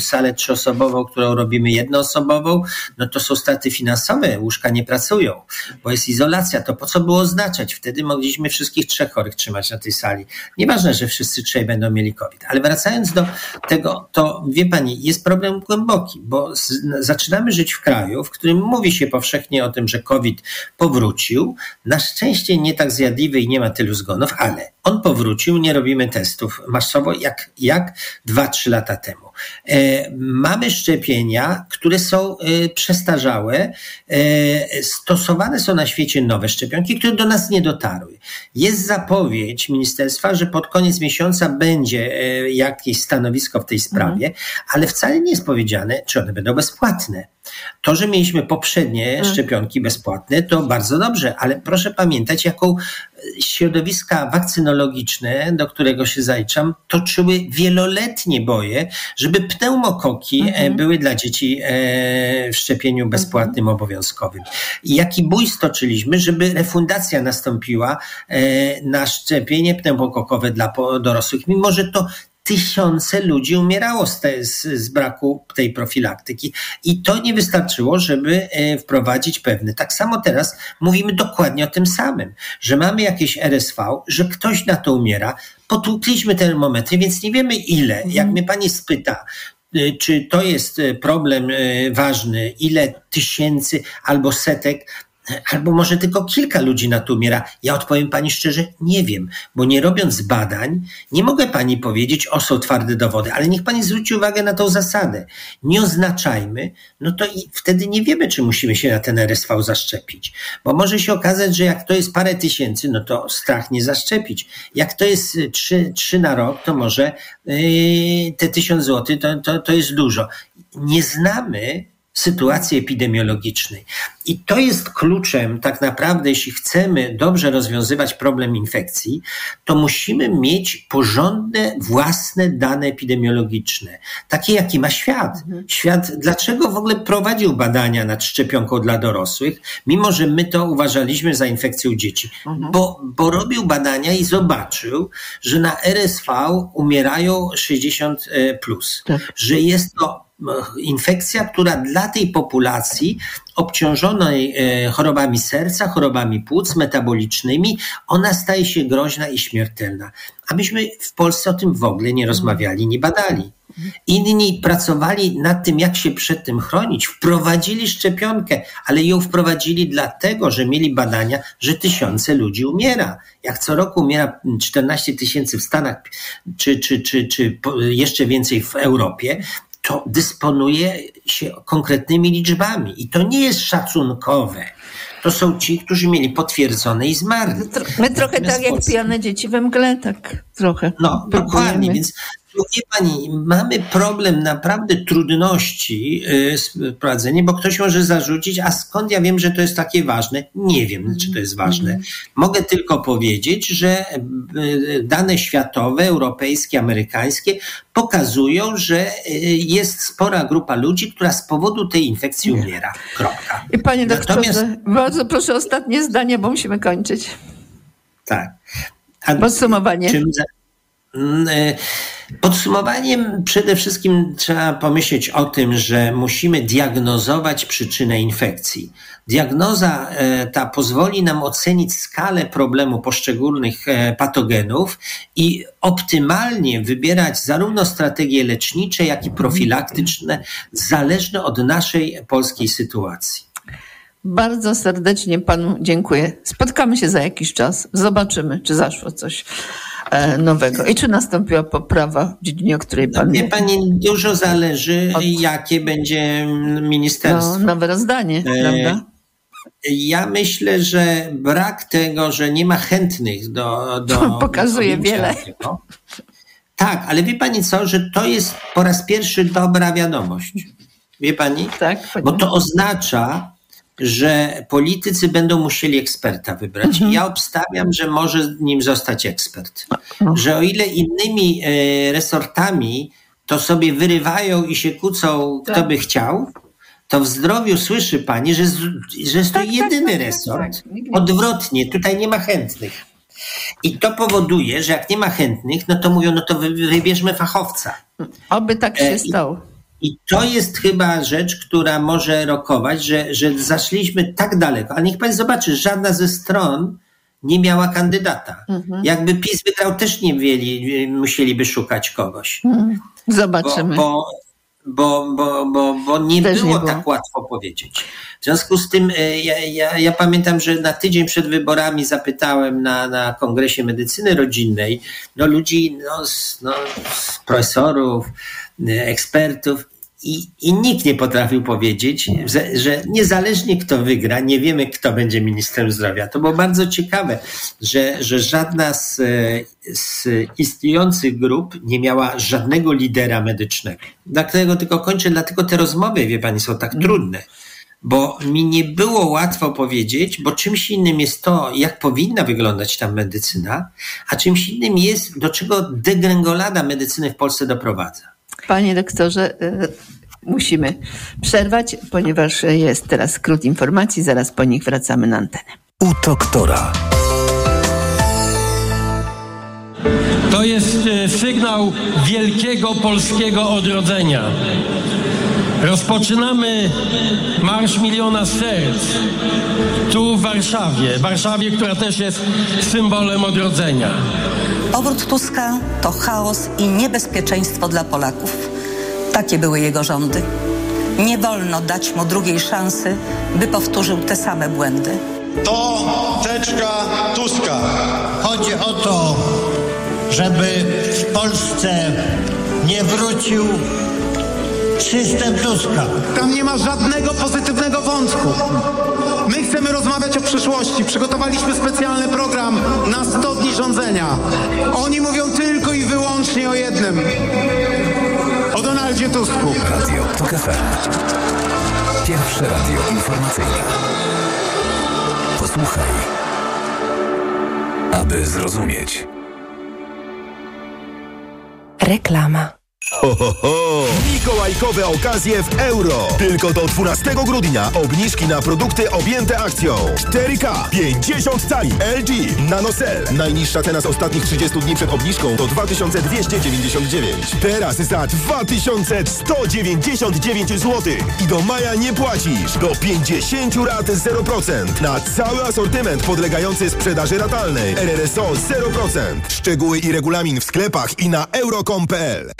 Speaker 7: salę trzyosobową, którą robimy jednoosobową, no to są straty finansowe, łóżka nie pracują, bo jest izolacja. To po co było oznaczać? Wtedy mogliśmy wszystkich trzech chorych trzymać na tej sali. Nieważne, że wszyscy trzej będą mieli COVID. Ale wracając do tego, to wie pani, jest problem głęboki, bo z, zaczynamy żyć w kraju, w którym mówi się powszechnie o tym, że COVID powrócił. Na szczęście nie tak zjadliwy i nie ma tylu zgonów, ale on powrócił, nie robimy testów masowo jak, jak 2-3 lata temu. E, mamy szczepienia, które są e, przestarzałe. E, stosowane są na świecie nowe szczepionki, które do nas nie dotarły. Jest zapowiedź ministerstwa, że pod koniec miesiąca będzie jakieś stanowisko w tej sprawie, mhm. ale wcale nie jest powiedziane, czy one będą bezpłatne. To, że mieliśmy poprzednie mhm. szczepionki bezpłatne, to bardzo dobrze, ale proszę pamiętać, jaką środowiska wakcynologiczne, do którego się zaliczam, toczyły wieloletnie boje, żeby pneumokoki e, mhm. były dla dzieci e, w szczepieniu bezpłatnym, mhm. obowiązkowym. Jaki bój stoczyliśmy, żeby refundacja nastąpiła e, na szczepienie pneumokokowe dla dorosłych, mimo że to tysiące ludzi umierało z, te, z, z, braku tej profilaktyki. I to nie wystarczyło, żeby e, wprowadzić pewne. Tak samo teraz mówimy dokładnie o tym samym, że mamy jakieś RSV, że ktoś na to umiera. Potłukliśmy termometry, więc nie wiemy ile. Mhm. Jak mnie pani spyta, e, czy to jest e, problem ważny, ile tysięcy albo setek, albo może tylko kilka ludzi na to umiera. Ja odpowiem pani szczerze, nie wiem, bo nie robiąc badań, nie mogę pani powiedzieć, o są twarde dowody, ale niech pani zwróci uwagę na tą zasadę. Nie oznaczajmy, no to i wtedy nie wiemy, czy musimy się na ten RSV zaszczepić. Bo może się okazać, że jak to jest parę tysięcy, no to strach nie zaszczepić. Jak to jest trzy, trzy na rok, to może yy, te tysiąc złotych to, to, to jest dużo. Nie znamy sytuacji epidemiologicznej. I to jest kluczem, tak naprawdę, jeśli chcemy dobrze rozwiązywać problem infekcji, to musimy mieć porządne, własne dane epidemiologiczne, takie jakie ma świat. Mhm. Świat, dlaczego w ogóle prowadził badania nad szczepionką dla dorosłych, mimo że my to uważaliśmy za infekcję u dzieci? Mhm. Bo, bo robił badania i zobaczył, że na RSV umierają 60 e, plus, tak. że jest to infekcja, która dla tej populacji obciążonej e, chorobami serca, chorobami płuc metabolicznymi, ona staje się groźna i śmiertelna. A myśmy w Polsce o tym w ogóle nie rozmawiali, nie badali. Inni pracowali nad tym, jak się przed tym chronić, wprowadzili szczepionkę, ale ją wprowadzili dlatego, że mieli badania, że tysiące ludzi umiera. Jak co roku umiera 14 tysięcy w Stanach, czy, czy, czy, czy jeszcze więcej w Europie, to dysponuje się konkretnymi liczbami i to nie jest szacunkowe. To są ci, którzy mieli potwierdzone i zmarli.
Speaker 5: My trochę tak jak pijane dzieci we mgle, tak trochę.
Speaker 7: No, dokładnie, więc Wie pani, mamy problem naprawdę trudności y, z prowadzeniem, bo ktoś może zarzucić, a skąd ja wiem, że to jest takie ważne? Nie wiem, czy to jest ważne. Mhm. Mogę tylko powiedzieć, że y, dane światowe, europejskie, amerykańskie pokazują, że y, jest spora grupa ludzi, która z powodu tej infekcji umiera. Kropka.
Speaker 5: I panie doktorze, Natomiast... bardzo proszę ostatnie zdanie, bo musimy kończyć.
Speaker 7: Tak.
Speaker 5: A Podsumowanie. Czym za...
Speaker 7: Podsumowaniem przede wszystkim trzeba pomyśleć o tym, że musimy diagnozować przyczynę infekcji. Diagnoza e, ta pozwoli nam ocenić skalę problemu poszczególnych e, patogenów i optymalnie wybierać zarówno strategie lecznicze, jak i profilaktyczne, zależne od naszej polskiej sytuacji.
Speaker 5: Bardzo serdecznie panu dziękuję. Spotkamy się za jakiś czas. Zobaczymy, czy zaszło coś. E, nowego. I czy nastąpiła poprawa w dziedzinie, o której pan
Speaker 7: Wie pani, dużo zależy, od... jakie będzie ministerstwo.
Speaker 5: No, nowe rozdanie, e... prawda?
Speaker 7: Ja myślę, że brak tego, że nie ma chętnych do. do
Speaker 5: Pokazuje wiele. Tego.
Speaker 7: Tak, ale wie pani co, że to jest po raz pierwszy dobra wiadomość. Wie pani?
Speaker 5: Tak.
Speaker 7: Bo to oznacza, że politycy będą musieli eksperta wybrać. Mhm. Ja obstawiam, że może nim zostać ekspert. No. Że o ile innymi e, resortami to sobie wyrywają i się kłócą, kto tak. by chciał, to w zdrowiu słyszy pani, że, że jest to tak, tak jedyny tak, tak resort. Tak, Odwrotnie, tutaj nie ma chętnych. I to powoduje, że jak nie ma chętnych, no to mówią, no to wybierzmy fachowca.
Speaker 5: Oby tak się stało.
Speaker 7: I to jest chyba rzecz, która może rokować, że, że zaszliśmy tak daleko. Ale niech pani zobaczy, żadna ze stron nie miała kandydata. Mhm. Jakby PiS wygrał, też nie mieli, musieliby szukać kogoś. Mhm.
Speaker 5: Zobaczymy.
Speaker 7: Bo, bo, bo, bo, bo nie, było nie było tak łatwo powiedzieć. W związku z tym e, ja, ja, ja, pamiętam, że na tydzień przed wyborami zapytałem na, na Kongresie Medycyny Rodzinnej no, ludzi, no, no, profesorów, e, ekspertów i, I nikt nie potrafił powiedzieć, że, że, niezależnie kto wygra, nie wiemy kto będzie ministrem zdrowia. To było bardzo ciekawe, że, że żadna z, z istniejących grup nie miała żadnego lidera medycznego. Dlatego tylko kończę, dlatego te rozmowy, wie pani, są tak trudne. Bo mi nie było łatwo powiedzieć, bo czymś innym jest to, jak powinna wyglądać ta medycyna, a czymś innym jest, do czego degrengolada medycyny w Polsce doprowadza.
Speaker 5: Panie doktorze, e, musimy przerwać, ponieważ jest teraz skrót informacji, zaraz po nich wracamy na antenę.
Speaker 4: U doktora.
Speaker 18: To jest e, sygnał wielkiego polskiego odrodzenia. Rozpoczynamy Marsz Miliona Serc tu w Warszawie. Warszawie, która też jest symbolem odrodzenia.
Speaker 19: Powrót Tuska to chaos i niebezpieczeństwo dla Polaków. Takie były jego rządy. Nie wolno dać mu drugiej szansy, by powtórzył te same błędy.
Speaker 20: To teczka Tuska. Chodzi o to, żeby w Polsce nie wrócił system Tuska.
Speaker 21: Tam nie ma żadnego pozytywnego wątku. My chcemy rozmawiać o przyszłości. Przygotowaliśmy specjalny program na 100 dni rządzenia. Oni mówią tylko i wyłącznie o jednym. O Donaldzie Tusku.
Speaker 4: Radio TOK FM. Pierwsze radio informacyjne. Posłuchaj, aby zrozumieć.
Speaker 22: Reklama.
Speaker 9: Ho, ho, ho! Mikołajkowe okazje w euro. Tylko do 12 grudnia obniżki na produkty objęte akcją. 4K, 50 cali, LG, NanoCell. Najniższa cena z ostatnich 30 dni przed obniżką to 2299. Teraz za 2199 zł. I do maja nie płacisz. Do 50 rat 0%. Na cały asortyment podlegający sprzedaży ratalnej. RRSO 0%. Szczegóły i regulamin w sklepach i na euro.com.pl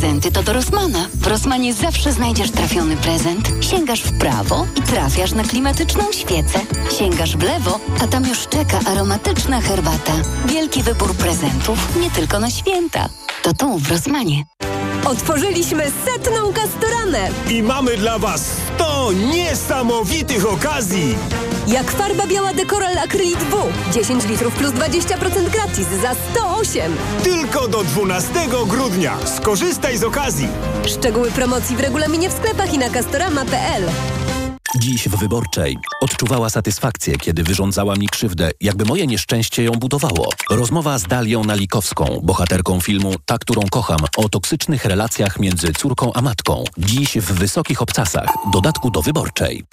Speaker 17: prezenty to do Rosmana. W Rosmanie zawsze znajdziesz trafiony prezent. Sięgasz w prawo i trafiasz na klimatyczną świecę. Sięgasz w lewo, a tam już czeka aromatyczna herbata. Wielki wybór prezentów, nie tylko na święta. To tu w Rosmanie.
Speaker 22: Otworzyliśmy setną kastoranę.
Speaker 9: I mamy dla Was 100 niesamowitych okazji.
Speaker 22: Jak farba biała Dekoral Acrylic W. 10 litrów plus 20% gratis za 108.
Speaker 9: Tylko do 12 grudnia. Skorzystaj z okazji.
Speaker 22: Szczegóły promocji w regulaminie w sklepach i na castorama.pl.
Speaker 10: Dziś w Wyborczej odczuwała satysfakcję, kiedy wyrządzała mi krzywdę, jakby moje nieszczęście ją budowało. Rozmowa z Dalią Nalikowską, bohaterką filmu Ta, którą kocham, o toksycznych relacjach między córką a matką. Dziś w Wysokich Obcasach, dodatku do Wyborczej.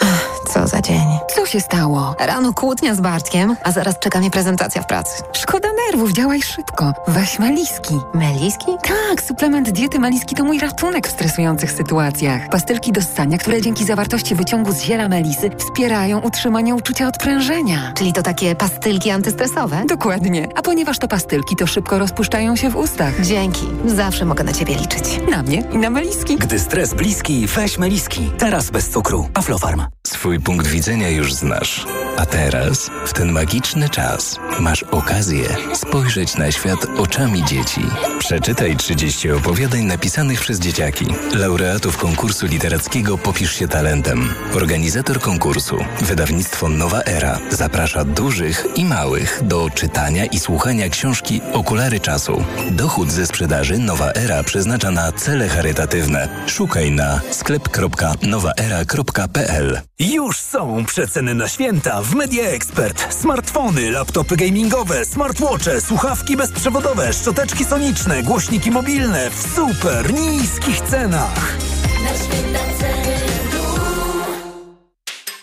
Speaker 22: Co za dzień. Co się stało? Rano kłótnia z Bartkiem, a zaraz czeka mnie prezentacja w pracy. Szkoda nerwów, działaj szybko. Weź Meliski. Meliski? Tak, suplement diety Meliski to mój ratunek w stresujących sytuacjach. Pastylki do ssania, które dzięki zawartości wyciągu z ziela melisy wspierają utrzymanie uczucia odprężenia. Czyli to takie pastylki antystresowe? Dokładnie. A ponieważ to pastylki, to szybko rozpuszczają się w ustach. Dzięki. Zawsze mogę na ciebie liczyć. Na mnie i na meliski.
Speaker 12: Gdy stres bliski, weź meliski. Teraz bez cukru. Aflofarm. Swój punkt widzenia już znasz. A teraz, w ten magiczny czas, masz okazję spojrzeć na świat oczami dzieci. Przeczytaj 30 opowiadań napisanych przez dzieciaki. Laureatów konkursu literackiego Popisz się talentem. Organizator konkursu, wydawnictwo Nowa Era, zaprasza dużych i małych do czytania i słuchania książki Okulary Czasu. Dochód ze sprzedaży Nowa Era przeznacza na cele charytatywne. Szukaj na sklep.nowaera.pl
Speaker 4: Już są przeceny na święta w Media Expert. Smartfony, laptopy gamingowe, smartwatche, słuchawki bezprzewodowe, szczoteczki soniczne, głośniki mobilne w super niskich cenach.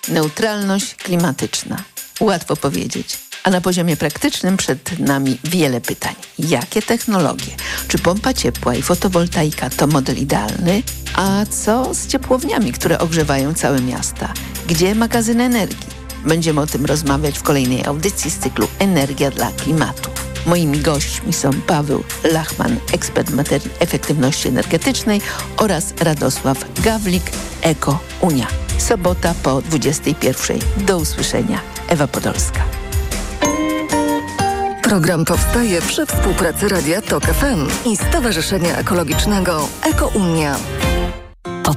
Speaker 5: Neutralność klimatyczna. Łatwo powiedzieć. A na poziomie praktycznym przed nami wiele pytań. Jakie technologie? Czy pompa ciepła i fotowoltaika to model idealny? A co z ciepłowniami, które ogrzewają całe miasta? Gdzie magazyn energii? Będziemy o tym rozmawiać w kolejnej audycji z cyklu Energia dla klimatu. Moimi gośćmi są Paweł Lachman, ekspert materii efektywności energetycznej oraz Radosław Gawlik, Eko Unia. Sobota po 21. Do usłyszenia. Ewa Podolska.
Speaker 23: Program powstaje przy współpracy Radia TOK FM i Stowarzyszenia Ekologicznego Eko Unia.
Speaker 17: Po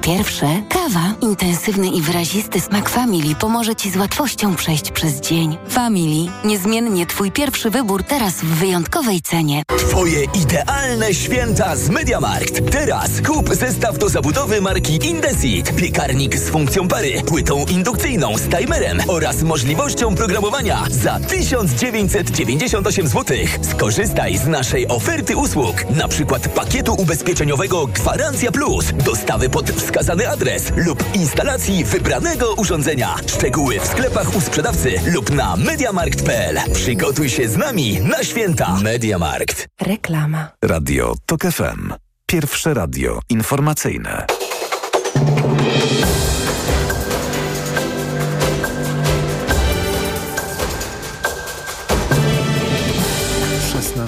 Speaker 17: pierwsze, kawa. Intensywny i wyrazisty smak Family pomoże Ci z łatwością przejść przez dzień. Family. Niezmiennie Twój pierwszy wybór teraz w wyjątkowej cenie.
Speaker 16: Twoje idealne święta z MediaMarkt. Teraz kup zestaw do zabudowy marki Indesit. Piekarnik z funkcją pary, płytą indukcyjną z timerem oraz możliwością programowania za 1998 zł. Skorzystaj z naszej oferty usług. Na przykład pakietu ubezpieczeniowego Gwarancja Plus. Dostawy pod wskazany adres lub instalacji wybranego urządzenia. Szczegóły w sklepach u sprzedawcy lub na mediamarkt.pl. Przygotuj się z nami na święta. Mediamarkt.
Speaker 22: Reklama.
Speaker 4: Radio TOK FM. Pierwsze radio informacyjne.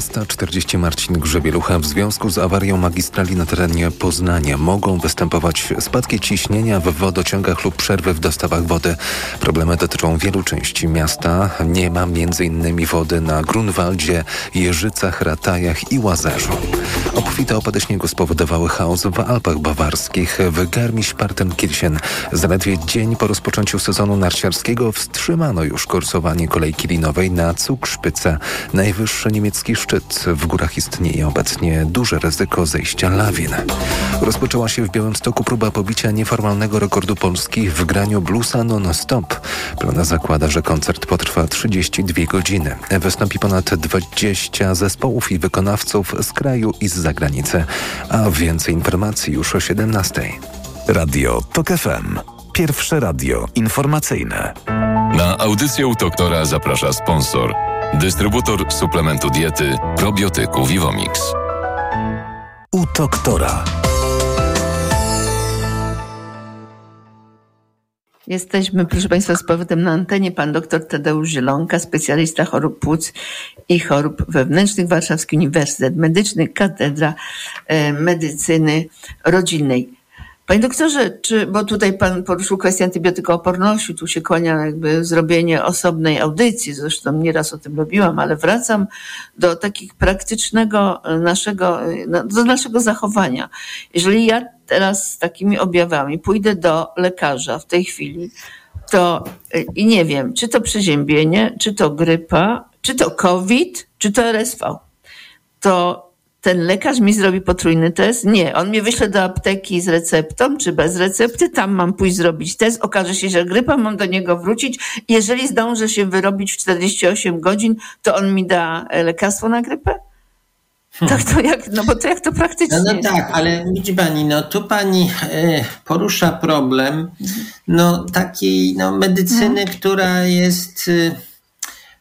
Speaker 3: 16.40 Marcin Grzebielucha. W związku z awarią magistrali na terenie Poznania mogą występować spadki ciśnienia w wodociągach lub przerwy w dostawach wody. Problemy dotyczą wielu części miasta. Nie ma m.in. wody na Grunwaldzie, Jeżycach, Ratajach i Łazarzu. Obfite opady śniegu spowodowały chaos w Alpach Bawarskich, w Garmisch-Partenkirchen. Zaledwie dzień po rozpoczęciu sezonu narciarskiego wstrzymano już kursowanie kolejki linowej na Cukrzycę. Najwyższy niemiecki szczyt. W górach istnieje obecnie duże ryzyko zejścia lawin. Rozpoczęła się w Białymstoku próba pobicia nieformalnego rekordu Polski w graniu bluesa non-stop. Plana zakłada, że koncert potrwa 32 godziny. Wystąpi ponad 20 zespołów i wykonawców z kraju i z zagranicy. A więcej informacji już o 17.
Speaker 4: Radio TOK FM. Pierwsze radio informacyjne.
Speaker 24: Na audycję u doktora zaprasza sponsor. Dystrybutor suplementu diety probiotyku Vivomix.
Speaker 4: U doktora.
Speaker 5: Jesteśmy, proszę Państwa, z powrotem na antenie. Pan dr Tadeusz Zielonka, specjalista chorób płuc i chorób wewnętrznych, Warszawski Uniwersytet Medyczny, Katedra e, Medycyny Rodzinnej. Panie doktorze, czy, bo tutaj pan poruszył kwestię antybiotykooporności, tu się kłania jakby zrobienie osobnej audycji, zresztą nieraz o tym robiłam, ale wracam do takich praktycznego naszego, do naszego zachowania. Jeżeli ja teraz z takimi objawami pójdę do lekarza w tej chwili, to i nie wiem, czy to przeziębienie, czy to grypa, czy to COVID, czy to RSV, to ten lekarz mi zrobi potrójny test? Nie, on mnie wyśle do apteki z receptą, czy bez recepty, tam mam pójść zrobić test, okaże się, że grypa, mam do niego wrócić. Jeżeli zdążę się wyrobić w 48 godzin, to on mi da lekarstwo na grypę? Tak to jak, no bo to jak to praktycznie
Speaker 7: No, no tak, ale widzi pani, no tu pani e, porusza problem no takiej no, medycyny, która jest e,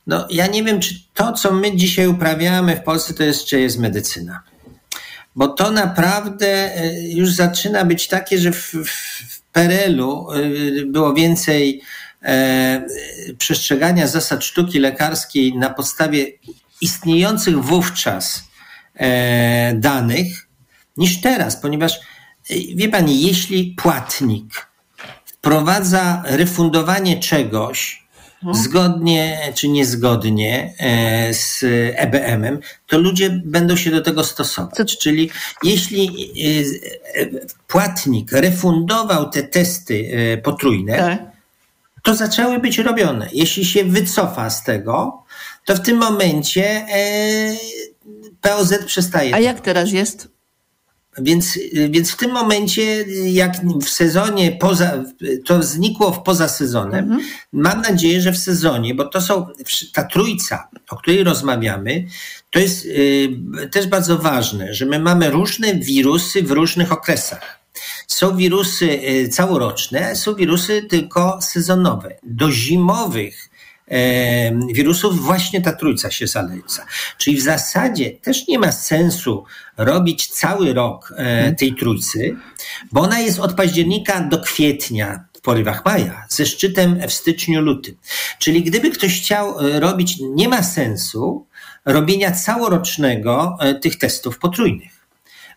Speaker 7: no ja nie wiem, czy to, co my dzisiaj uprawiamy w Polsce, to jest, czy jest medycyna. Bo to naprawdę e, już zaczyna być takie, że w, w PRL-u było więcej e, przestrzegania zasad sztuki lekarskiej na podstawie istniejących wówczas e, danych niż teraz, ponieważ wie pani, jeśli płatnik wprowadza refundowanie czegoś, zgodnie czy niezgodnie z EBM-em, to ludzie będą się do tego stosować. Czyli jeśli płatnik refundował te testy potrójne,
Speaker 5: Tak.
Speaker 7: to zaczęły być robione. Jeśli się wycofa z tego, to w tym momencie POZ przestaje.
Speaker 5: A jak teraz jest?
Speaker 7: Więc, więc w tym momencie, jak w sezonie poza, to znikło w poza sezonem, mam nadzieję, że w sezonie, bo to są ta trójca, o której rozmawiamy, to jest y, też bardzo ważne, że my mamy różne wirusy w różnych okresach. Są wirusy y, całoroczne, są wirusy tylko sezonowe. Do zimowych wirusów, właśnie ta trójca się zaleca. Czyli w zasadzie też nie ma sensu robić cały rok mhm. tej trójcy, bo ona jest od października do kwietnia w porywach maja, ze szczytem w styczniu, lutym. Czyli gdyby ktoś chciał e, robić, nie ma sensu robienia całorocznego e, tych testów potrójnych.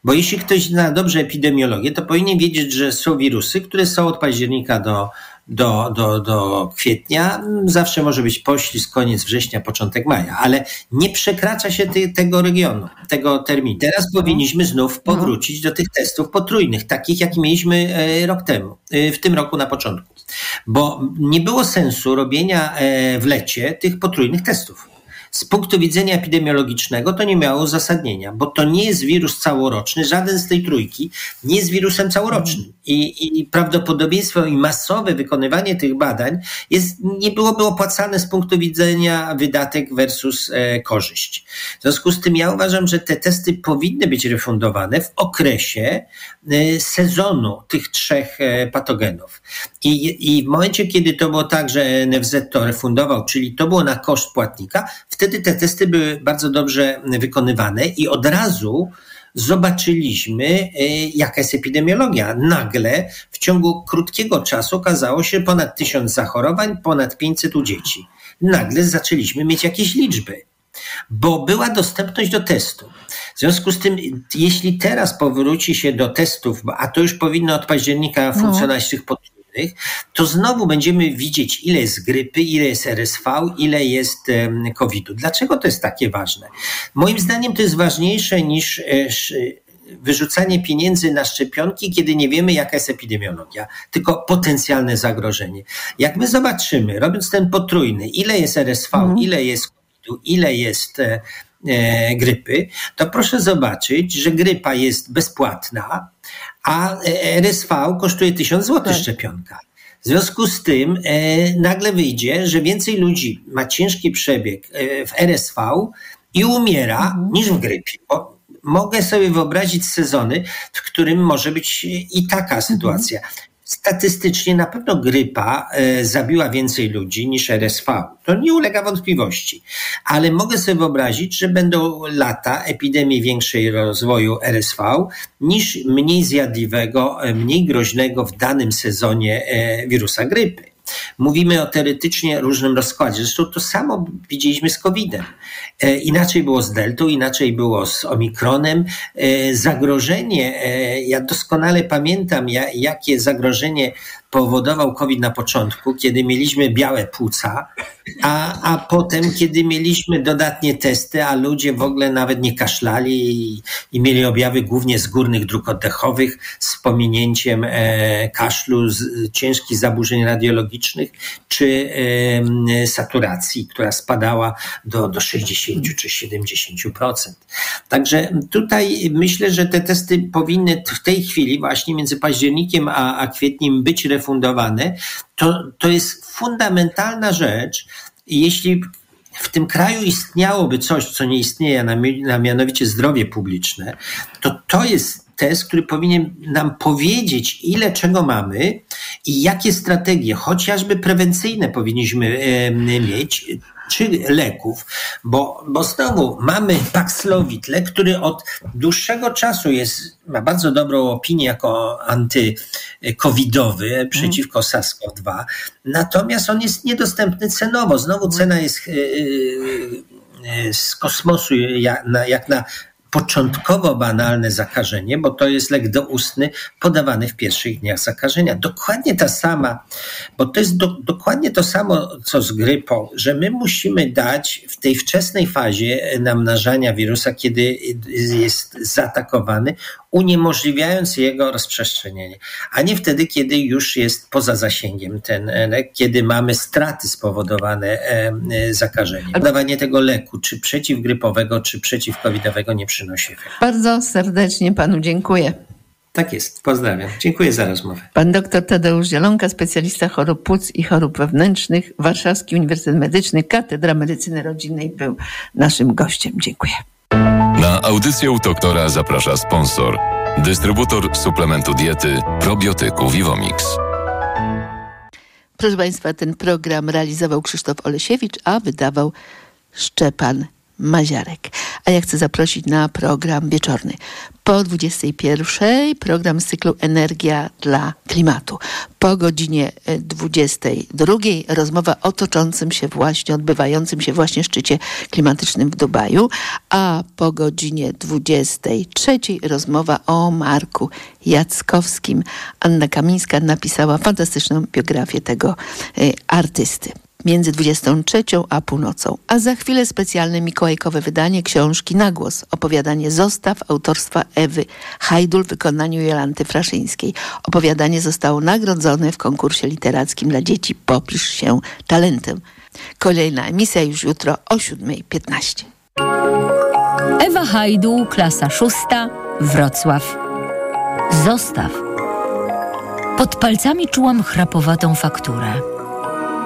Speaker 7: Bo jeśli ktoś zna dobrze epidemiologię, to powinien wiedzieć, że są wirusy, które są od października do, do, do, do kwietnia. Zawsze może być poślizg, koniec września, początek maja, ale nie przekracza się ty, tego regionu, tego terminu. Teraz powinniśmy znów powrócić do tych testów potrójnych, takich jak mieliśmy e, rok temu, e, w tym roku na początku. Bo nie było sensu robienia e, w lecie tych potrójnych testów z punktu widzenia epidemiologicznego to nie miało uzasadnienia, bo to nie jest wirus całoroczny, żaden z tej trójki nie jest wirusem całorocznym. I, i prawdopodobieństwo i masowe wykonywanie tych badań jest, nie byłoby opłacane z punktu widzenia wydatek versus e, korzyść. W związku z tym ja uważam, że te testy powinny być refundowane w okresie e, sezonu tych trzech e, patogenów. I, I w momencie, kiedy to było tak, że NFZ to refundował, czyli to było na koszt płatnika, wtedy te testy były bardzo dobrze wykonywane i od razu zobaczyliśmy, y, jaka jest epidemiologia. Nagle w ciągu krótkiego czasu okazało się ponad tysiąc zachorowań, ponad 500 u dzieci. Nagle zaczęliśmy mieć jakieś liczby bo była dostępność do testu. W związku z tym, jeśli teraz powróci się do testów, a to już powinno od października no. funkcjonować no. tych to znowu będziemy widzieć, ile jest grypy, ile jest RSV, ile jest COVID-u. Dlaczego to jest takie ważne? Moim zdaniem to jest ważniejsze niż e, wyrzucanie pieniędzy na szczepionki, kiedy nie wiemy, jaka jest epidemiologia, tylko potencjalne zagrożenie. Jak my zobaczymy, robiąc ten potrójny, ile jest RSV, mm. ile jest COVID-u, ile jest e, e, grypy, to proszę zobaczyć, że grypa jest bezpłatna, a RSV kosztuje 1000 zł tak. szczepionka. W związku z tym e, nagle wyjdzie, że więcej ludzi ma ciężki przebieg e, w RSV i umiera mhm. niż w grypie. Bo mogę sobie wyobrazić sezony, w którym może być i taka mhm. Statystycznie na pewno grypa e, zabiła więcej ludzi niż RSV. To nie ulega wątpliwości. Ale mogę sobie wyobrazić, że będą lata epidemii większej rozwoju RSV niż mniej zjadliwego, e, mniej groźnego w danym sezonie e, wirusa grypy. Mówimy o teoretycznie różnym rozkładzie. Zresztą to samo widzieliśmy z COVID-em. E, inaczej było z Deltą, inaczej było z Omikronem. E, zagrożenie, e, ja doskonale pamiętam, jakie zagrożenie powodował COVID na początku, kiedy mieliśmy białe płuca, a, a potem, kiedy mieliśmy dodatnie testy, a ludzie w ogóle nawet nie kaszlali i, i mieli objawy głównie z górnych dróg oddechowych, z pominięciem e, kaszlu, z, ciężkich zaburzeń radiologicznych, czy e, saturacji, która spadała do, do 60 czy 70%. Także tutaj myślę, że te testy powinny w tej chwili, właśnie między październikiem a, a kwietniem, być refundowane. To, to jest fundamentalna rzecz. Jeśli w tym kraju istniałoby coś, co nie istnieje, a mianowicie zdrowie publiczne, to to jest test, który powinien nam powiedzieć, ile czego mamy i jakie strategie, chociażby prewencyjne, powinniśmy mieć, czy leków, bo, bo znowu mamy Paxlovid, lek, który od dłuższego czasu jest, ma bardzo dobrą opinię jako antykowidowy przeciwko SARS-CoV-2, natomiast on jest niedostępny cenowo. Znowu cena jest e, z kosmosu, jak na, jak na początkowo banalne zakażenie, bo to jest lek doustny podawany w pierwszych dniach zakażenia. Dokładnie ta sama, bo to jest do, dokładnie to samo, co z grypą, że my musimy dać w tej wczesnej fazie namnażania wirusa, kiedy jest zaatakowany, uniemożliwiając jego rozprzestrzenienie, a nie wtedy, kiedy już jest poza zasięgiem ten lek, kiedy mamy straty spowodowane e, zakażeniem. Dawanie tego leku, czy przeciwgrypowego, czy przeciwkowidowego nie przynosi efektu.
Speaker 5: Bardzo serdecznie panu dziękuję.
Speaker 7: Tak jest, pozdrawiam. Dziękuję za rozmowę.
Speaker 5: Pan dr Tadeusz Zielonka, specjalista chorób płuc i chorób wewnętrznych, Warszawski Uniwersytet Medyczny, Katedra Medycyny Rodzinnej był naszym gościem. Dziękuję.
Speaker 24: Na audycję doktora zaprasza sponsor. Dystrybutor suplementu diety probiotyku Vivomix.
Speaker 5: Proszę Państwa, ten program realizował Krzysztof Olesiewicz, a wydawał Szczepan Maziarek. A ja chcę zaprosić na program wieczorny. Po 21 program z cyklu Energia dla klimatu. Po godzinie 22 rozmowa o toczącym się właśnie, odbywającym się właśnie szczycie klimatycznym w Dubaju, a po godzinie 23 rozmowa o Marku Jackowskim. Anna Kamińska napisała fantastyczną biografię tego y, artysty między 23 a północą. A za chwilę specjalne mikołajkowe wydanie książki Na głos. Opowiadanie Zostaw autorstwa Ewy Hajdul w wykonaniu Jolanty Fraszyńskiej. Opowiadanie zostało nagrodzone w konkursie literackim dla dzieci Popisz się talentem. Kolejna emisja już jutro o 7.15.
Speaker 25: Ewa Hajdul, klasa szósta, Wrocław. Zostaw. Pod palcami czułam chrapowatą fakturę.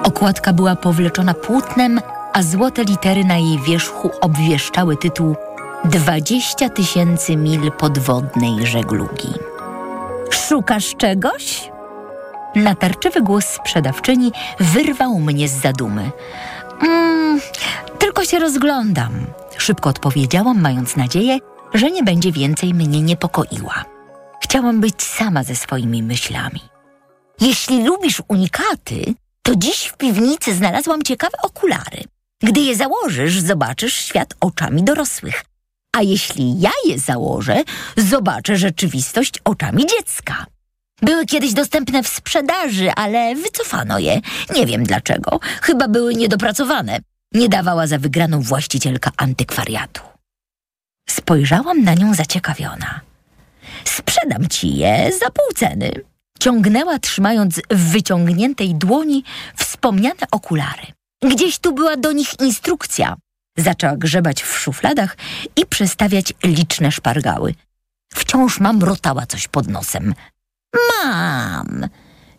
Speaker 25: Okładka była powleczona płótnem, a złote litery na jej wierzchu obwieszczały tytuł 20 tysięcy mil podwodnej żeglugi. Szukasz czegoś? Natarczywy głos sprzedawczyni wyrwał mnie z zadumy. Mm, tylko się rozglądam, szybko odpowiedziałam, mając nadzieję, że nie będzie więcej mnie niepokoiła. Chciałam być sama ze swoimi myślami. Jeśli lubisz unikaty, to dziś w piwnicy znalazłam ciekawe okulary. Gdy je założysz, zobaczysz świat oczami dorosłych. A jeśli ja je założę, zobaczę rzeczywistość oczami dziecka. Były kiedyś dostępne w sprzedaży, ale wycofano je. Nie wiem dlaczego. Chyba były niedopracowane. Nie dawała za wygraną właścicielka antykwariatu. Spojrzałam na nią zaciekawiona. Sprzedam ci je za pół ceny ciągnęła trzymając w wyciągniętej dłoni wspomniane okulary. Gdzieś tu była do nich instrukcja. Zaczęła grzebać w szufladach i przestawiać liczne szpargały. Wciąż mam rotała coś pod nosem. Mam!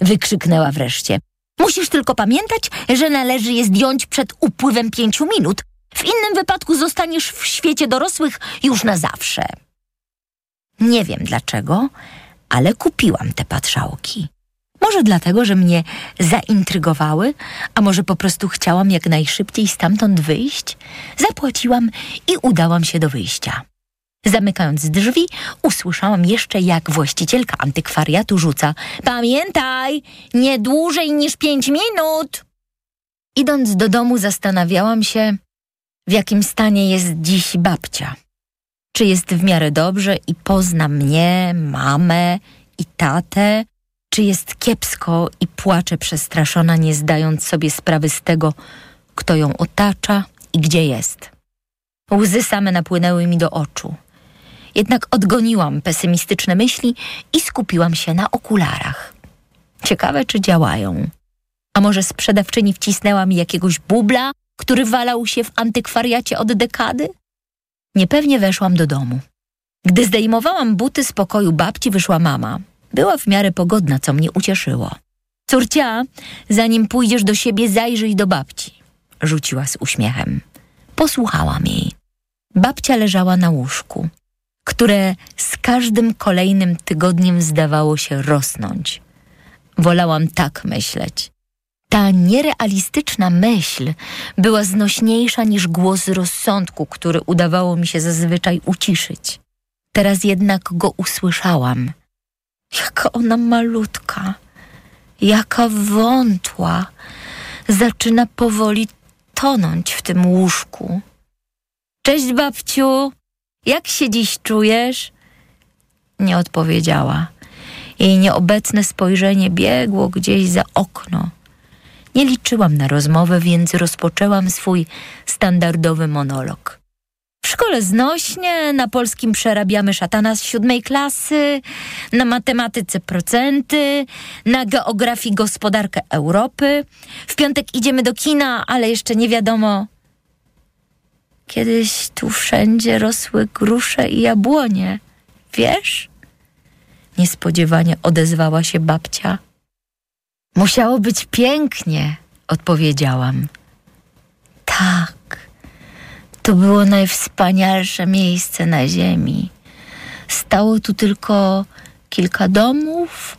Speaker 25: wykrzyknęła wreszcie. Musisz tylko pamiętać, że należy je zdjąć przed upływem pięciu minut. W innym wypadku zostaniesz w świecie dorosłych już na zawsze. Nie wiem dlaczego, ale kupiłam te patrzałki. Może dlatego, że mnie zaintrygowały, a może po prostu chciałam jak najszybciej stamtąd wyjść? Zapłaciłam i udałam się do wyjścia. Zamykając drzwi, usłyszałam jeszcze, jak właścicielka antykwariatu rzuca: Pamiętaj, nie dłużej niż pięć minut! Idąc do domu, zastanawiałam się, w jakim stanie jest dziś babcia czy jest w miarę dobrze i pozna mnie, mamę i tatę, czy jest kiepsko i płacze przestraszona, nie zdając sobie sprawy z tego, kto ją otacza i gdzie jest. Łzy same napłynęły mi do oczu. Jednak odgoniłam pesymistyczne myśli i skupiłam się na okularach. Ciekawe, czy działają. A może sprzedawczyni wcisnęła mi jakiegoś bubla, który walał się w antykwariacie od dekady? Niepewnie weszłam do domu. Gdy zdejmowałam buty z pokoju babci, wyszła mama. Była w miarę pogodna, co mnie ucieszyło. Córcia, zanim pójdziesz do siebie, zajrzyj do babci, rzuciła z uśmiechem. Posłuchałam jej. Babcia leżała na łóżku, które z każdym kolejnym tygodniem zdawało się rosnąć. Wolałam tak myśleć. Ta nierealistyczna myśl była znośniejsza niż głos rozsądku, który udawało mi się zazwyczaj uciszyć. Teraz jednak go usłyszałam. Jaka ona malutka, jaka wątła, zaczyna powoli tonąć w tym łóżku. Cześć babciu, jak się dziś czujesz? Nie odpowiedziała. Jej nieobecne spojrzenie biegło gdzieś za okno. Nie liczyłam na rozmowę, więc rozpoczęłam swój standardowy monolog. W szkole znośnie, na polskim przerabiamy szatana z siódmej klasy, na matematyce procenty, na geografii gospodarkę Europy. W piątek idziemy do kina, ale jeszcze nie wiadomo. Kiedyś tu wszędzie rosły grusze i jabłonie. Wiesz? Niespodziewanie odezwała się babcia. Musiało być pięknie, odpowiedziałam. Tak, to było najwspanialsze miejsce na ziemi. Stało tu tylko kilka domów,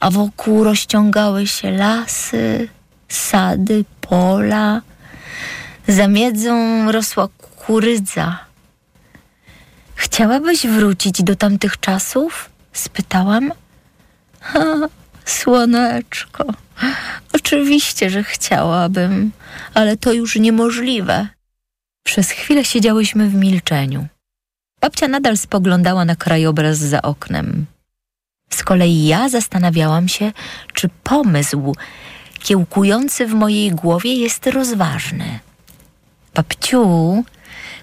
Speaker 25: a wokół rozciągały się lasy, sady, pola. Za miedzą rosła kukurydza. Chciałabyś wrócić do tamtych czasów? spytałam. Słoneczko, oczywiście, że chciałabym, ale to już niemożliwe. Przez chwilę siedziałyśmy w milczeniu. Babcia nadal spoglądała na krajobraz za oknem. Z kolei ja zastanawiałam się, czy pomysł kiełkujący w mojej głowie jest rozważny. Babciu,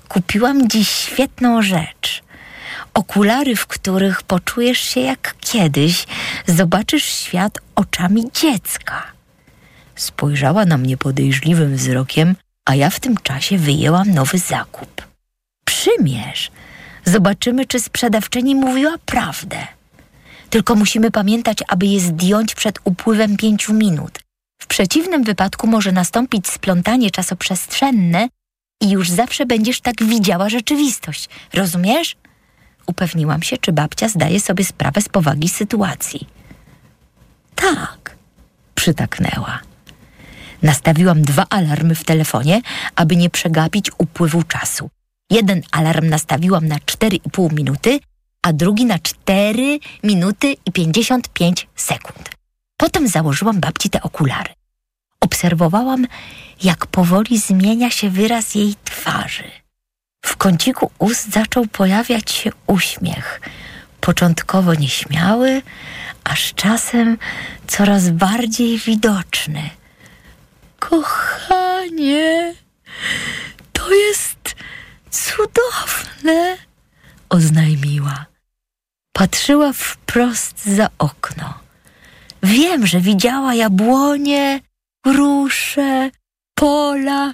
Speaker 25: kupiłam dziś świetną rzecz. Okulary, w których poczujesz się jak kiedyś, zobaczysz świat oczami dziecka. Spojrzała na mnie podejrzliwym wzrokiem, a ja w tym czasie wyjęłam nowy zakup. Przymierz, zobaczymy, czy sprzedawczyni mówiła prawdę. Tylko musimy pamiętać, aby je zdjąć przed upływem pięciu minut. W przeciwnym wypadku może nastąpić splątanie czasoprzestrzenne i już zawsze będziesz tak widziała rzeczywistość. Rozumiesz? Upewniłam się, czy babcia zdaje sobie sprawę z powagi sytuacji. Tak, przytaknęła. Nastawiłam dwa alarmy w telefonie, aby nie przegapić upływu czasu. Jeden alarm nastawiłam na 4,5 minuty, a drugi na 4 minuty i 55 sekund. Potem założyłam babci te okulary. Obserwowałam, jak powoli zmienia się wyraz jej twarzy. W kąciku ust zaczął pojawiać się uśmiech, początkowo nieśmiały, aż czasem coraz bardziej widoczny. Kochanie, to jest cudowne, oznajmiła. Patrzyła wprost za okno. Wiem, że widziała jabłonie, grusze, pola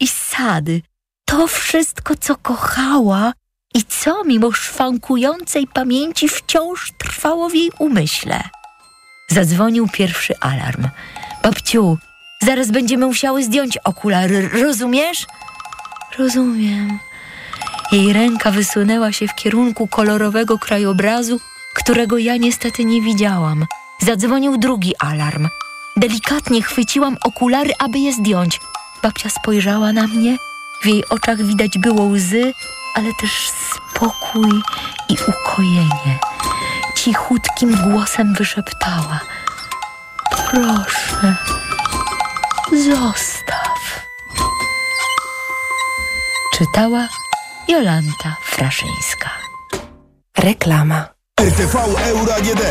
Speaker 25: i sady. To wszystko, co kochała i co mimo szwankującej pamięci wciąż trwało w jej umyśle. Zadzwonił pierwszy alarm. Babciu, zaraz będziemy musiały zdjąć okulary, rozumiesz? Rozumiem. Jej ręka wysunęła się w kierunku kolorowego krajobrazu, którego ja niestety nie widziałam. Zadzwonił drugi alarm. Delikatnie chwyciłam okulary, aby je zdjąć. Babcia spojrzała na mnie. W jej oczach widać było łzy, ale też spokój i ukojenie. Cichutkim głosem wyszeptała: Proszę, zostaw. Czytała Jolanta Fraszyńska.
Speaker 22: Reklama.
Speaker 9: RTV Euro AGD.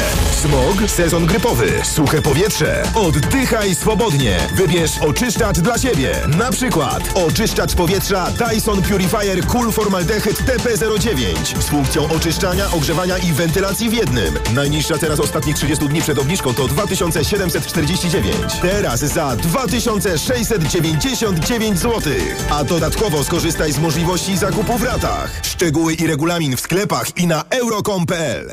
Speaker 9: Smog, sezon grypowy, suche powietrze. Oddychaj swobodnie. Wybierz oczyszczacz dla siebie. Na przykład oczyszczacz powietrza Dyson Purifier Cool Formaldehyd TP09 z funkcją oczyszczania, ogrzewania i wentylacji w jednym. Najniższa teraz ostatnich 30 dni przed obniżką to 2749. Teraz za 2699 zł. A dodatkowo skorzystaj z możliwości zakupu w ratach. Szczegóły i regulamin w sklepach i na euro.com.pl.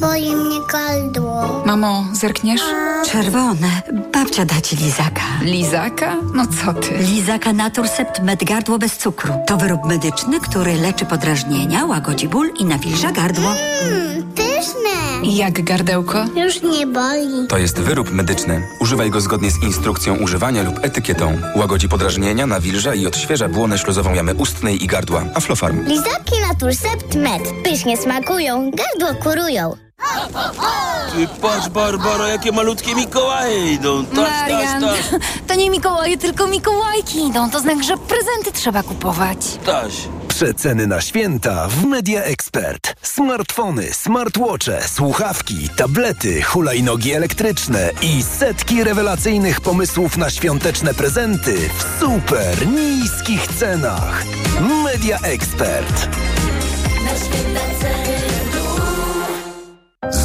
Speaker 26: Boli mnie gardło.
Speaker 22: Mamo, zerkniesz?
Speaker 27: Czerwone. Babcia da ci lizaka.
Speaker 22: Lizaka? No co ty?
Speaker 27: Lizaka Naturcept Med Gardło bez cukru. To wyrób medyczny, który leczy podrażnienia, łagodzi ból i nawilża gardło.
Speaker 26: Mmm, pyszne.
Speaker 22: Jak gardełko?
Speaker 26: Już nie boli.
Speaker 28: To jest wyrób medyczny. Używaj go zgodnie z instrukcją używania lub etykietą. Łagodzi podrażnienia, nawilża i odświeża błonę śluzową jamy ustnej i gardła. Aflofarm.
Speaker 26: Lizaki Naturcept Med. Pysznie smakują, gardło kurują.
Speaker 29: Ty patrz, Barbara, jakie malutkie Mikołaje idą. Taś,
Speaker 22: Marian,
Speaker 29: taś, taś,
Speaker 22: to nie Mikołaje, tylko Mikołajki idą. To znak, że prezenty trzeba kupować.
Speaker 29: taś.
Speaker 30: Przeceny na święta w Media Expert. Smartfony, smartwatche, słuchawki, tablety, hulajnogi elektryczne i setki rewelacyjnych pomysłów na świąteczne prezenty w super niskich cenach. Media Expert.
Speaker 9: Z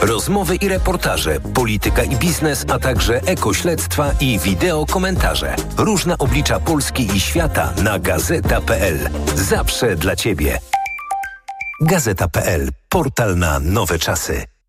Speaker 4: Rozmowy i reportaże, polityka i biznes, a także ekośledztwa i wideo komentarze. Różne oblicza Polski i świata na gazeta.pl. Zawsze dla Ciebie. Gazeta.pl. Portal na nowe czasy.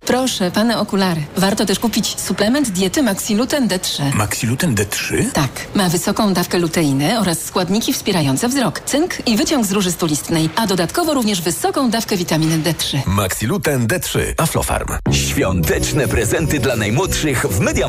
Speaker 22: Proszę, pane okulary. Warto też kupić suplement diety Maxiluten D3.
Speaker 31: Maxiluten D3?
Speaker 22: Tak. Ma wysoką dawkę luteiny oraz składniki wspierające wzrok, cynk i wyciąg z róży stulistnej, a dodatkowo również wysoką dawkę witaminy D3.
Speaker 4: Maxiluten D3. Aflofarm.
Speaker 16: Świąteczne prezenty dla najmłodszych w MediaMarkt.